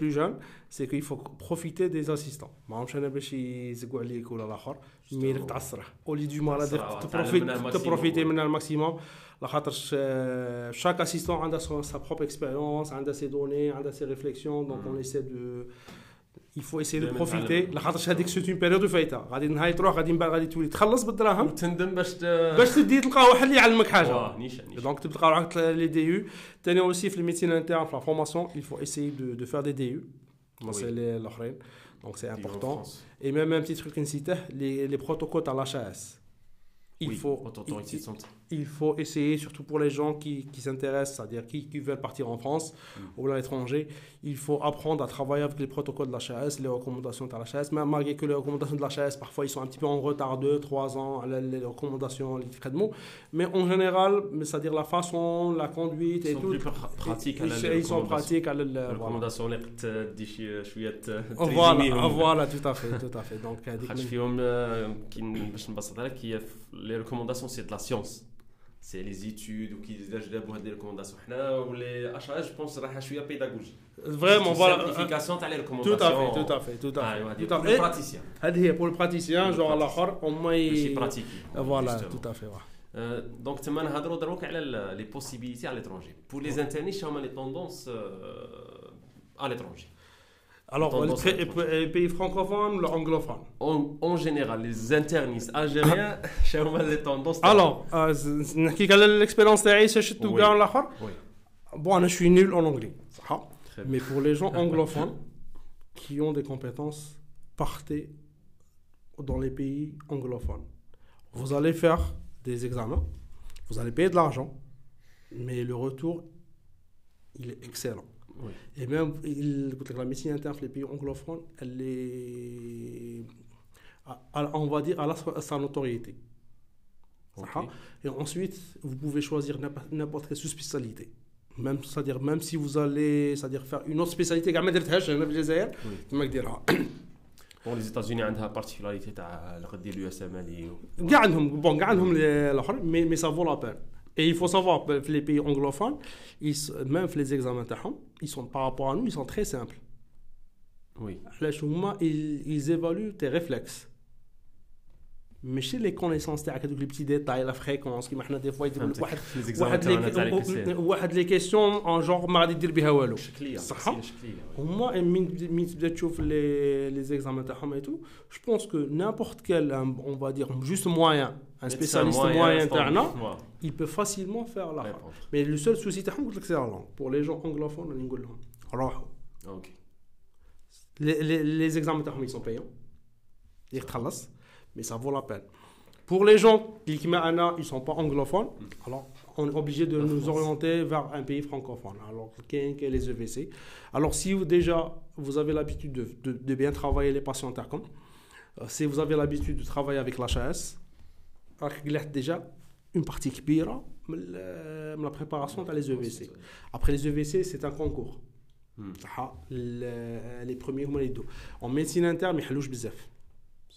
plus jeunes, c'est qu'il faut profiter des assistants. ما عرفتش انا باش يزقوا عليك ولا الاخر مي لك تعصره اولي دو مال تعصره، تبروفيت تعلم منها تبروفيتي الماكسيموم. منها الماكسيموم لخاطرش شاك اسيستون عنده sa propre expérience عنده ses données عنده ses réflexions donc on essaie de il faut essayer de دايماً profiter تعلم. لخاطرش هذيك سيت اون بيريود فايته غادي نهايه تروح غادي من بعد غادي تولي تخلص بالدراهم وتندم باش ت- باش تدي تلقى واحد اللي يعلمك حاجه واه، نيشان نيشان دونك تلقى روحك لي دي يو ثاني اوسي في الميديسين انترن في لا فورماسيون il faut essayer de, de faire des DU Oui. c'est les الاخرين donc c'est Vivre en important France. et même un petit truc نسيته les, les protocoles تاع la HAS il Oui, faut haute autorité de santé. il faut essayer, surtout pour les gens qui, qui s'intéressent, c'est-à-dire qui, qui, veulent partir en France ou à l'étranger, il faut apprendre à travailler avec les protocoles de la les recommandations de la même malgré que les recommandations de la parfois, ils sont un petit peu en retard, 2, 3 ans, les, recommandations, les frais de mots. Mais en général, c'est-à-dire la façon, la conduite et tout. Ils sont plus pratiques à la Ils sont pratiques à la recommandations. Voilà, voilà, tout à fait, tout à fait. Donc, euh, les recommandations, c'est de la science باش نبسطها لك هي لي ريكومونداسيون سي دو لا سيونس سي لي زيتود وكيفاش جابوا هاد لي ريكومونداسيون حنا ولي اش جو بونس راها شويه بيداغوجي Vraiment, voilà. سيمبليفيكاسيون تاع لي Tout ريكومونداسيون à fait, tout à fait, tout à fait. ايوا هذه Tout à بور fait. براتيسيان هذه هي pour le praticien, genre الاخر au moins ماشي il- براتيكي Voilà, tout à fait. ouais. دونك تما نهضروا دروك على لي بوسيبيليتي على ليترونجي بور لي انترني شنو هما لي توندونس à l'étranger. Alors, les pays francophones, l'anglophone en, en général, les internistes algériens, ah. j'ai des tendances. Alors, euh, quelle est l'expérience de Aïssa chez Bon, je suis nul en anglais. Hein. Mais pour les gens anglophones qui ont des compétences, partez dans les pays anglophones. Vous allez faire des examens, vous allez payer de l'argent, mais le retour, il est excellent. Oui. Et même, il- écoute, la médecine interne, les pays anglophones, elle est, à- à- on va dire, à, la- à sa notoriété. Ok. Et ensuite, vous pouvez choisir n'importe n'importe quelle sous-spécialité. Même, c'est-à-dire, même si vous allez c'est-à-dire faire une autre spécialité, كاع ما درتهاش هنا في الجزائر Oui. تما ديرها Bon, les États-Unis ont une particularité تاع غدي اليو اس ام ال كاع عندهم بون كاع عندهم ال- الاخر مي مي سا فو لا بين Et il faut savoir, ben, les pays anglophones, même les examens, ils sont, par rapport à nous, ils sont très simples. Oui. Les ils, ils évaluent tes réflexes. ماشي les connaissances تاعك هذوك لي بتي ديتاي لا فريكونس كيما حنا دي فوا يديروا لك واحد les examens واحد تاعنا تاع لي لي كسير. واحد لي كيسيون اون جونغ ما غادي دير بها والو شكليه صح؟ أسئلة شكليه هما من من تبدا تشوف لي لي زيكزامان تاعهم اي تو جو بونس كو نيمبورت كال اون va dire juste moyen un spécialiste moyen تاعنا il peut facilement faire la mais le seul souci تاعهم قلت لك سي لا لونغ pour les gens anglophones راني نقول لهم روحوا اوكي les les les examens تاعهم ils sont payants اللي تخلص mais ça vaut la peine. Pour les gens qui, ils ne sont pas anglophones, alors on est obligé de nous orienter vers un pays francophone, alors qu'est qu les EVC. Alors si vous, déjà vous avez l'habitude de, bien travailler les patients intercom, euh, si vous avez l'habitude de travailler avec l'HAS, déjà une partie qui pire, la préparation dans les EVC. Après les EVC, c'est un concours. Hmm. Ah, les premiers, en médecine interne, mais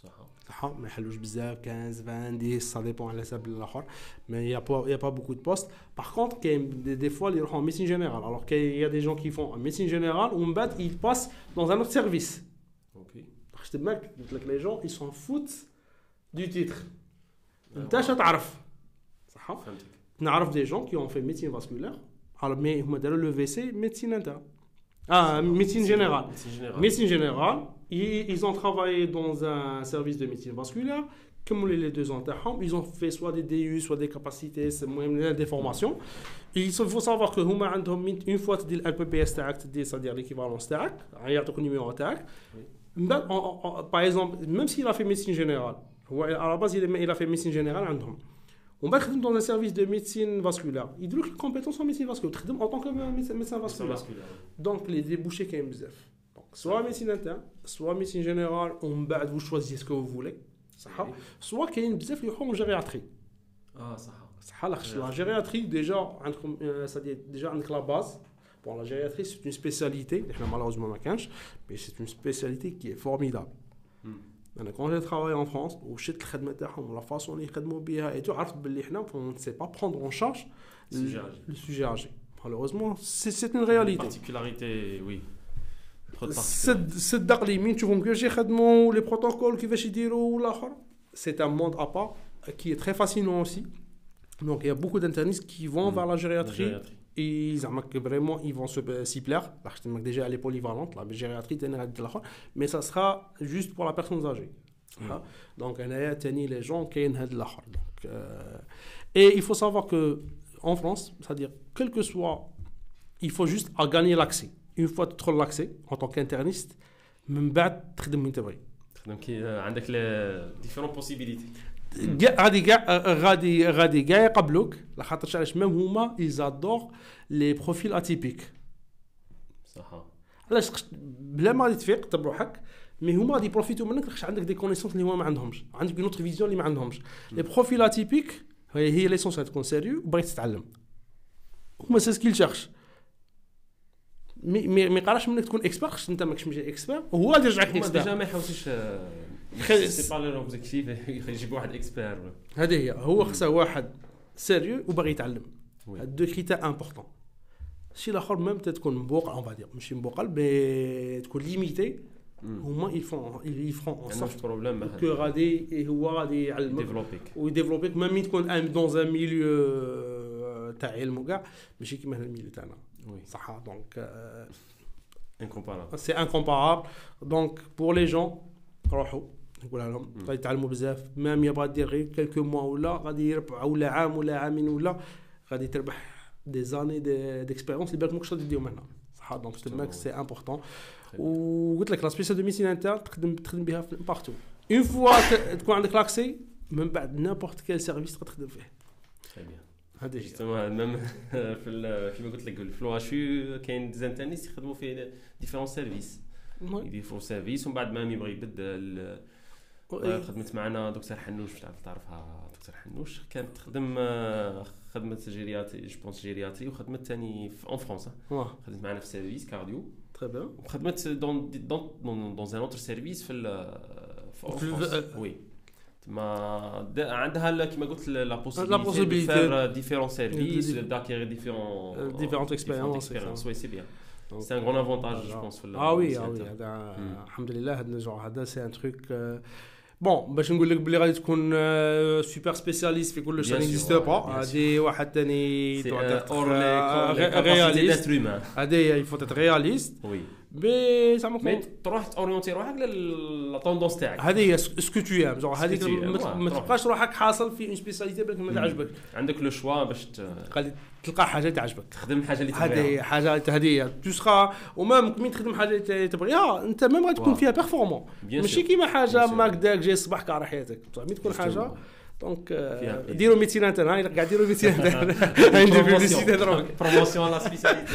صح صح ما يحلوش بزاف 15 20 10 ça dépend على حسب الاخر mais il y a pas il y a pas beaucoup de postes par contre كاين des, des fois اللي يروحوا en médecine générale alors qu'il y a des gens qui font en médecine générale ومن بعد ils passent dans un autre service اوكي خشت بالك قلت لك les gens ils s'en foutent du titre انت اش تعرف صح فهمتك نعرف des gens qui ont fait médecine vasculaire alors mais هما داروا le VC médecine interne ah médecine générale médecine générale Médecine générale, Ils, ont travaillé dans un service de médecine vasculaire comme les deux antahom, ils ont fait soit des DU, soit des capacités, c'est même des formations. Il faut savoir que une fois tu dis l'PPS, c'est-à-dire l'équivalence TAC, ton numéro Par exemple, même s'il a fait médecine générale, à la base il a fait médecine générale, on va travailler dans un service de médecine vasculaire. Il développe les compétences en médecine vasculaire, en tant que médecin vasculaire. Donc les débouchés quand même bzef soit médecine interne soit médecine générale ومن بعد vous choisissez ce que vous voulez صح soit كاين بزاف اللي يروحوا جيرياتري اه صح صح لاخاطش لا جيرياتري ديجا عندكم سادي ديجا عندك لا باز Bon, la gériatrie, c'est une spécialité. Malheureusement, ma canche, mais c'est une spécialité qui est formidable. Hmm. انا quand j'ai travaillé en France وشفت الخدمه تاعهم ولا فاسون اللي يخدموا بها ايتو عرفت باللي حنا on ne sait pas prendre en charge Sujet le, âgé. le sujet âgé. Malheureusement, c'est c'est une réalité. particularité oui trop de صد صدق لي مين تشوفهم كيفاش يخدموا لي بروتوكول كيفاش يديروا والاخر سي ان موند ا با qui est très fascinant aussi. Donc il y a beaucoup d'internistes qui vont Mm. vers la gériatrie gériatrie. et زعما que vraiment ils vont se- s'y plaire. لاحظت انك déjà elle est polyvalente la gériatrie تاني غادي الاخر mais ça sera juste pour la personne âgée. Mm. Donc انايا تاني les gens كاين هاد الاخر. Donc euh, et il faut savoir que en France, c'est-à-dire quel que soit il faut juste à gagner l'accès. Fois tu trouves l'accès en tant qu'interniste, من بعد تخدم وين تبغي. تخدم كي عندك لي ديفيرون بوسيبيليتي كاع- غادي كاع غادي غادي كاع يقبلوك لخاطرش علاش؟ ميم هما يزادور لي بروفيل اتيبيك صح علاش؟ بلا ما غادي تفيق تبع روحك. مي هما غادي يبروفيتو منك خاطر عندك دي كونيسونس اللي هما ما عندهمش. عندك اون اوتر فيزيون اللي ما عندهمش. لي بروفيل اتيبيك هي هي ليسونس تكون سيريو وباغي تتعلم. هما سي سكيل ما يقراش منك تكون إكسبير خاطر أنت ماكش مجي إكسبير وهو غادي يرجعك إكسبير. ديجا ما يحوسوش خي- سي با لور اوبجيكتيف يجيب واحد إكسبير. هذه هي هو خصه واحد سيريو وباغي يتعلم. هاد دو كريتير امبورطون الشيء الآخر ميم تكون مبوقل اون فادير ماشي مبوقل مي تكون ليميتي هما يفون يفرون اون سورت بروبليم كو غادي هو غادي يعلمك ديفلوبيك ويديفلوبيك ميم تكون دون ان ميليو تاع علم وكاع ماشي كيما الميليو تاعنا. وي صح دونك انكومبارابل سي انكومبارابل دونك بور لي جون روحوا نقولها لهم مم. غادي يتعلموا بزاف ميم يبغى دير غير كيلكو موا ولا غادي يربح ولا عام ولا عامين ولا غادي تربح دي زاني ديكسبيرونس اللي بالك ماكش غادي ديرهم هنا صح دونك تماك سي امبورطون وقلت لك لا سبيسيال دو ميسين انتر تخدم تخدم بها بارتو اون فوا تكون عندك لاكسي من بعد نابورت كيل سيرفيس تقدر تخدم فيه هي. جوستومون ميم في كيما قلت لك في الواشو كاين دي زانترنيست يخدموا في ديفيرون سيرفيس وي. يديروا سيرفيس ومن بعد ما يبغي يبدل آه، خدمت معنا دكتور حنوش تعرف تعرفها دكتور حنوش. كانت تخدم آه، خدمت جيرياتري جو بونس جيرياتري وخدمت ثاني اون فرونس خدمت معنا في سيرفيس كارديو تري بيان وخدمت دون دون دون ان اوتر سيرفيس في ال في ال- فرونس وي تما د- عندها كيما قلت لا بوسيبيليتي possibilité. دو فير ديفيرون سيرفيس داكيغ ديفيرون différentes expériences, وي سي بيان سي ان غون افونتاج. جو بونس في آه وي آه وي. هذا. الحمد لله هذا الجور هذا سي ان تروك بون باش نقول لك بلي غادي تكون سوبر سبيسياليست في كل شيء نيكزيست با هذه واحد ثاني C'est doit euh, être, hors euh, بي زعما كون تروح تورينتي روحك للطوندونس تاعك. هذه هي سكو تو يام زعما هذيك ما تبقاش روحك حاصل في اون سبيساليتي بالك ما تعجبك. عندك لو شوا باش تلقى حاجة تعجبك. تخدم حاجة اللي تبغيها. هذه حاجة هذه هي. تو سخا ومام كمين تخدم حاجة اللي تبغيها أنت ميم غتكون فيها بيرفورمون ماشي كيما حاجة ماكداك جاي الصباح كاع حياتك. مي تكون حاجة دونك. ديروا ميديسين انتر هاي كاع ديروا ميديسين انتر عندي بيبليسيتي دروك بروموسيون لا سبيسياليتي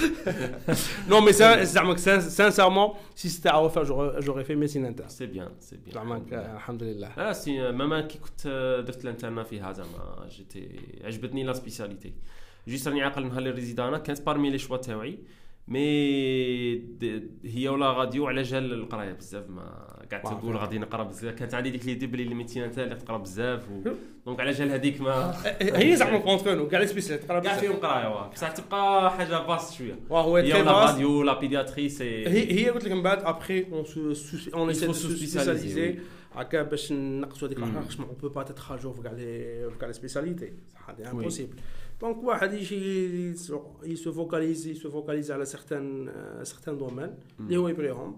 نو مي زعما سانسيرمون سي ستي أو فار جوغي في ميديسين انتر سي بيان سي بيان زعما الحمد لله آه سي ماما كي كنت درت الانترنا فيها زعما جيتي عجبتني لا سبيسياليتي جيت راني عاقل نهار لي ريزيدانا كانت بارمي لي شوا تاوعي مي هي ولا غاديو على جال القرايه بزاف ما واو. تقول غادي نقرا بزاف. كانت عندي ديك ليدي بلي الميتين انت اللي تقرا بزاف. دونك على جال هذيك ما هي زعما كونترونو كاع لي سبيسياليتي تقرا كاع بزاف. فيهم قراية بصح تبقى حاجة باس شوية. واه هي باس راديو لا بيدياتري سي هي هي قلت لك من بعد ابخي اون اون se سبيسياليزي هكا باش نقصوا هذيك. الحاجة خاطر اون بو با تيتر جور في كاع لي في كاع لي سبيسياليتي صح هذه. امبوسيبل دونك واحد يجي يسو فوكاليز يسو فوكاليز على سيغتان سيغتان دومين اللي هو يبغيهم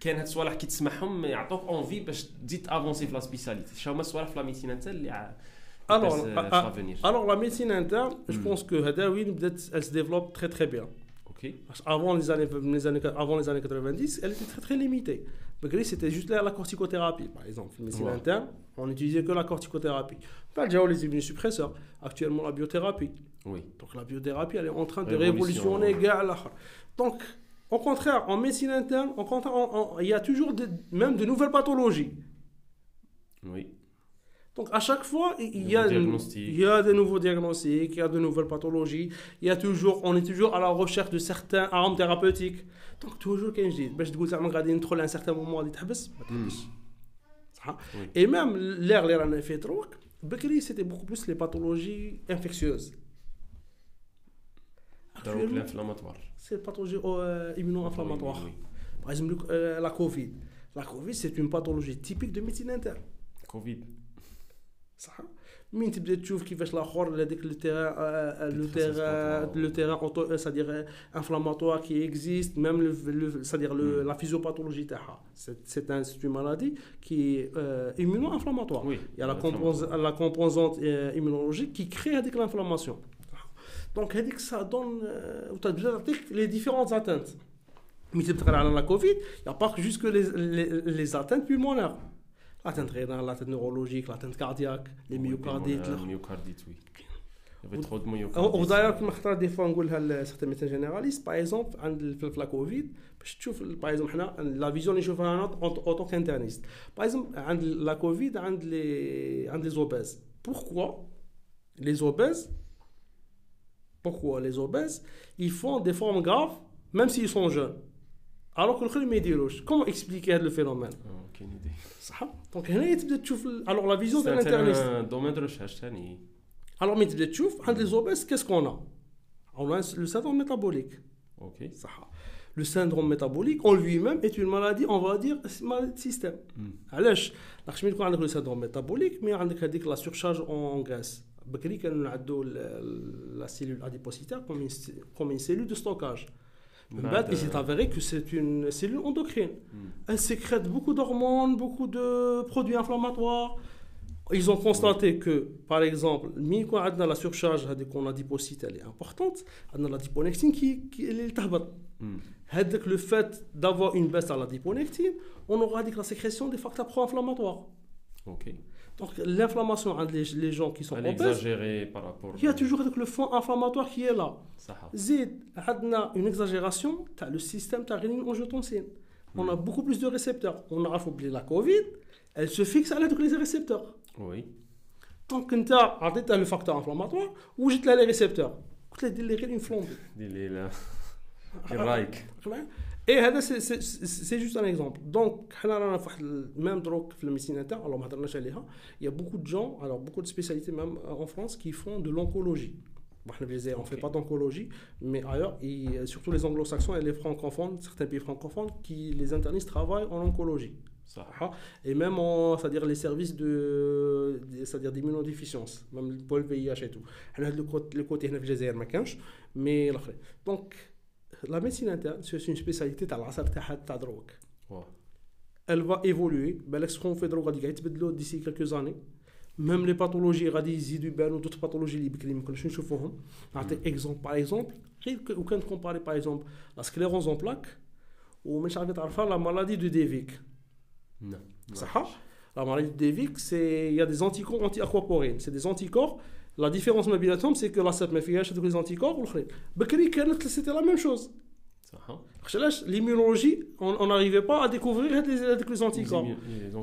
كاين هاد الصوالح كي تسمعهم يعطوك اونفي باش تزيد افونسي في لا سبيسياليتي شا هما الصوالح في لا ميديسين انترن اللي ع- Alors, يباس، ah, في ah, لافونير Alors la médecine interne, je Mm. pense que هذا وين بدات elle se développe très très bien. اوكي Parce Avant les années, les années, avant les années 90, elle était très très limitée. Malgré c'était juste la, la corticothérapie, par exemple. En médecine Ouais. interne, on n'utilisait que la corticothérapie. Pas déjà les immunosuppresseurs. Actuellement, la biothérapie. Oui. Donc la biothérapie, elle est en train de Révolution, révolutionner. ouais. gars, là. Donc, au contraire, en médecine interne, il y a toujours même de nouvelles pathologies. Oui. Donc à chaque fois, il y, a, il de nouveaux diagnostics, il y a de nouvelles pathologies, il y a toujours, on est toujours à la recherche de certains armes thérapeutiques. Donc toujours qu'un je dis, je dis, je à un certain moment, Et même l'air, l'air en effet c'était beaucoup plus les pathologies infectieuses. C'est le pathologie euh, immuno-inflammatoire. Par exemple, euh, la Covid. La Covid, c'est une pathologie typique de médecine interne. Covid. Ça hein? mais tu peux trouver qui fait la le terrain euh, le terrain le terrain c'est-à-dire inflammatoire qui existe même le, c'est-à-dire la physiopathologie ah, c'est un, une maladie qui est immuno-inflammatoire il y a la, composante immunologique qui crée avec l'inflammation دونك هذيك سا دون وتبدا تعطيك لي ديفيرونت اتانت مي تبدا على لا كوفيد يا با جوست كو لي اتانت بولمونير l'atteinte rénale, l'atteinte neurologique, l'atteinte cardiaque, les myocardites. Les myocardites, oui. Il y avait trop de myocardites. D'ailleurs, comme je des fois, on dit certains médecins généralistes, par exemple, dans la Covid, par exemple, la vision les chauffeurs en tant qu'interniste. Par exemple, la Covid, les, les obèses. Pourquoi les obèses pourquoi les obèses, ils font des formes graves, même s'ils sont jeunes. Alors que le est Comment expliquer le phénomène? Ah, aucune idée. Donc, alors la vision de l'interniste. C'est un euh, domaine de recherche. Alors, mais tu vois, les obèses, qu'est-ce qu'on a? On a le syndrome métabolique. Ok. Le syndrome métabolique en lui-même est une maladie, on va dire, maladie de système. Mm. Alors, le syndrome métabolique, mais on a la surcharge en graisse. بكري كانوا نعدوا لا سيلول اديبوسيتير كوم اون سيلول دو ستوكاج il s'est avéré que c'est une cellule endocrine. Hmm. Elle sécrète beaucoup d'hormones, beaucoup de produits inflammatoires. Ils ont constaté que, par exemple, quand on a la surcharge, qu'on a adipocyte, elle est importante, on a la diponectine qui, qui est hmm. le fait d'avoir une baisse à la diponectine, on aura dit la sécrétion des facteurs pro-inflammatoires. Ok. Donc l'inflammation les, les, gens qui sont Elle obèses, par rapport. Il y a toujours avec le fond inflammatoire qui est là. Zid, une exagération, as le système tarinine angiotensine. On a beaucoup plus de récepteurs. On a oublié la Covid, elle se fixe à l'aide les récepteurs. Oui. Donc tu as le facteur inflammatoire ou j'ai les récepteurs? Tu as une flambe. Il là. Et c'est juste un exemple. Donc, même drogue, le médecine interne, alors il y a beaucoup de gens, alors beaucoup de spécialités même en France qui font de l'oncologie. On ne fait pas d'oncologie, mais ailleurs, et surtout les anglo-saxons et les francophones, certains pays francophones, qui les internistes travaillent en oncologie. Et même c'est-à-dire les services de, c'est-à-dire d'immunodéficience, même pour le VIH et tout. Le côté, le côté, mais donc la médecine interne, c'est une spécialité de la drogue. Elle va évoluer. Ce qu'on fait drogue, d'ici quelques années. Même les pathologies, ou d'autres pathologies, Par exemple, par exemple, quand comparer par exemple la sclérose en plaques ou la maladie de Devic. Non. La maladie de Devic, c'est il y a des anticorps anti-aquaporines. C'est des anticorps la différence c'est que l'ASAP ma fiyash les anticorps ou bah, c'était la même chose. L'immunologie, on n'arrivait pas à découvrir les, anticorps.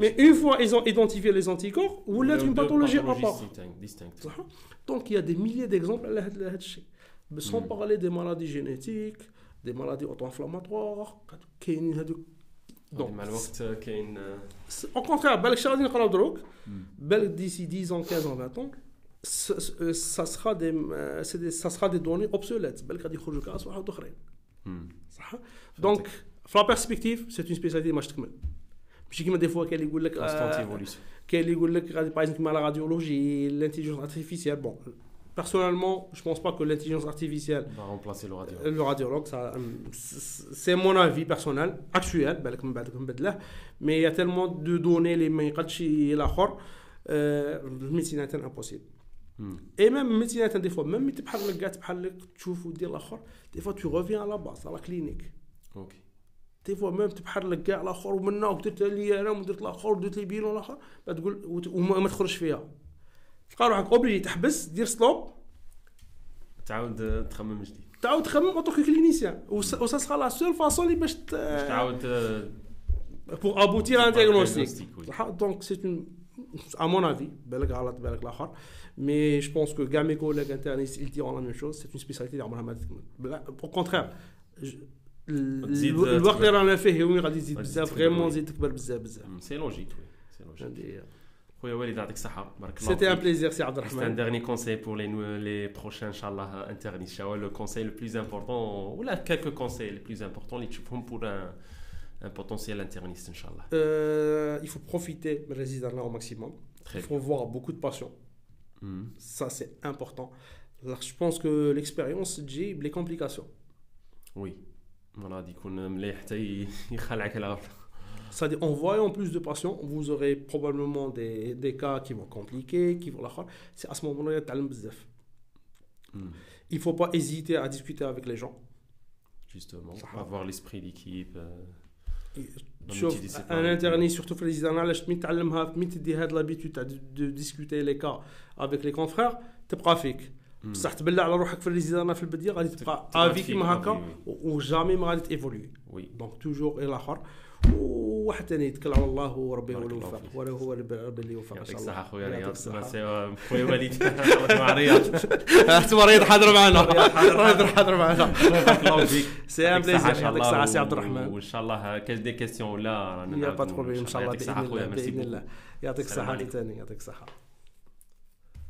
Mais une fois ils ont identifié les anticorps, vous l'êtes une pathologie à part. Hein. Donc il y a des milliers d'exemples Sans parler des maladies génétiques, des maladies auto-inflammatoires, donc, au contraire, d'ici 10 ans, 15 ans, 20 ans, ça sera des, ça sera des données obsolètes بل غادي يخرجوا كاس واحد اخرين صح دونك في لا بيرسبكتيف سي اون سبيسياليتي ما تكمل ماشي كيما دي فوا كاين اللي يقول لك كاين اللي يقول لك غادي باغ كيما لا راديولوجي لانتيليجنس ارتيفيسيال بون personnellement je pense pas que l'intelligence artificielle va remplacer le radiologue le radiologue ça c'est mon avis personnel actuel بالك من بعد نبدله mais il y a tellement de données اللي ما يقدش الاخر الميديسين interne impossible اي ميم ميتينات دي فوا ميم ملي بحال لك بحال لك تشوف ودير الآخر دي فوا تو ريفيان على باس على كلينيك أوكي دي فوا ميم تبحر لك كاع الآخر ومنا ودرت لي أنا ودرت الآخر ودرت لي بيلون الآخر تقول وما تخرجش فيها تلقى روحك اوبليجي تحبس دير ستوب تعاود تخمم جديد تعاود تخمم اوتو كلينيسيان وسا سخا لا سول فاسون اللي باش تعاود بور ابوتير ان دياغنوستيك دونك سي اون ا مون افي بالك غلط بالك الاخر Mais je pense que gars mes collègues internistes, ils diront la même chose. C'est une spécialité d'Armand Hamad. Au contraire, الوقت اللي رانا فيه يومي غادي يزيد بزاف فريمون يزيد تكبر بزاف بزاف سي لوجيك سي لوجيك خويا والد يعطيك الصحة بارك الله C'était un plaisir سي عبد الرحمن. C'est un dernier conseil pour les les prochains inchallah internistes. Le conseil le plus important ou là quelques conseils les plus importants les تشوفهم pour un un potentiel interniste, Inch'Allah euh, Il faut profiter de résidence là au maximum. Il faut voir beaucoup de patients. Hmm. Ça, c'est important. Je pense que l'expérience, j'ai les complications. Oui. Euh, C'est-à-dire, en voyant plus de patients, vous aurez probablement des, des cas qui vont compliquer, qui vont la C'est à ce moment-là, il y a mm. Il ne faut pas hésiter à discuter avec les gens. Justement, avoir l'esprit d'équipe. شوف أنا انترني سورتو في ليزيدان علاش مين تعلمها مين تدي هاد لابيتود تاع دو ديسكوتي لي كا افيك لي كونفرير تبقى فيك بصح تبلع على روحك في الليزيدان في البديه غادي تبقى افي كيما هكا وجامي ما غادي تيفولوي دونك توجور إلى اخر ثاني يتكل على الله وربي هو الوفاق ولا هو ربي اللي يوفق ان شاء الله يعطيك الصحة. خويا رياض خويا وليد مع رياض احتمال رياض حاضر معنا. رياض حاضر معنا. بارك الله فيك. سي إن بليزير يعطيك الصحة سي عبد الرحمن. وان شاء الله كاش دي كيستيون ولا يا با إن شاء الله بإذن الله بإذن الله. يعطيك الصحه ثاني يعطيك الصحه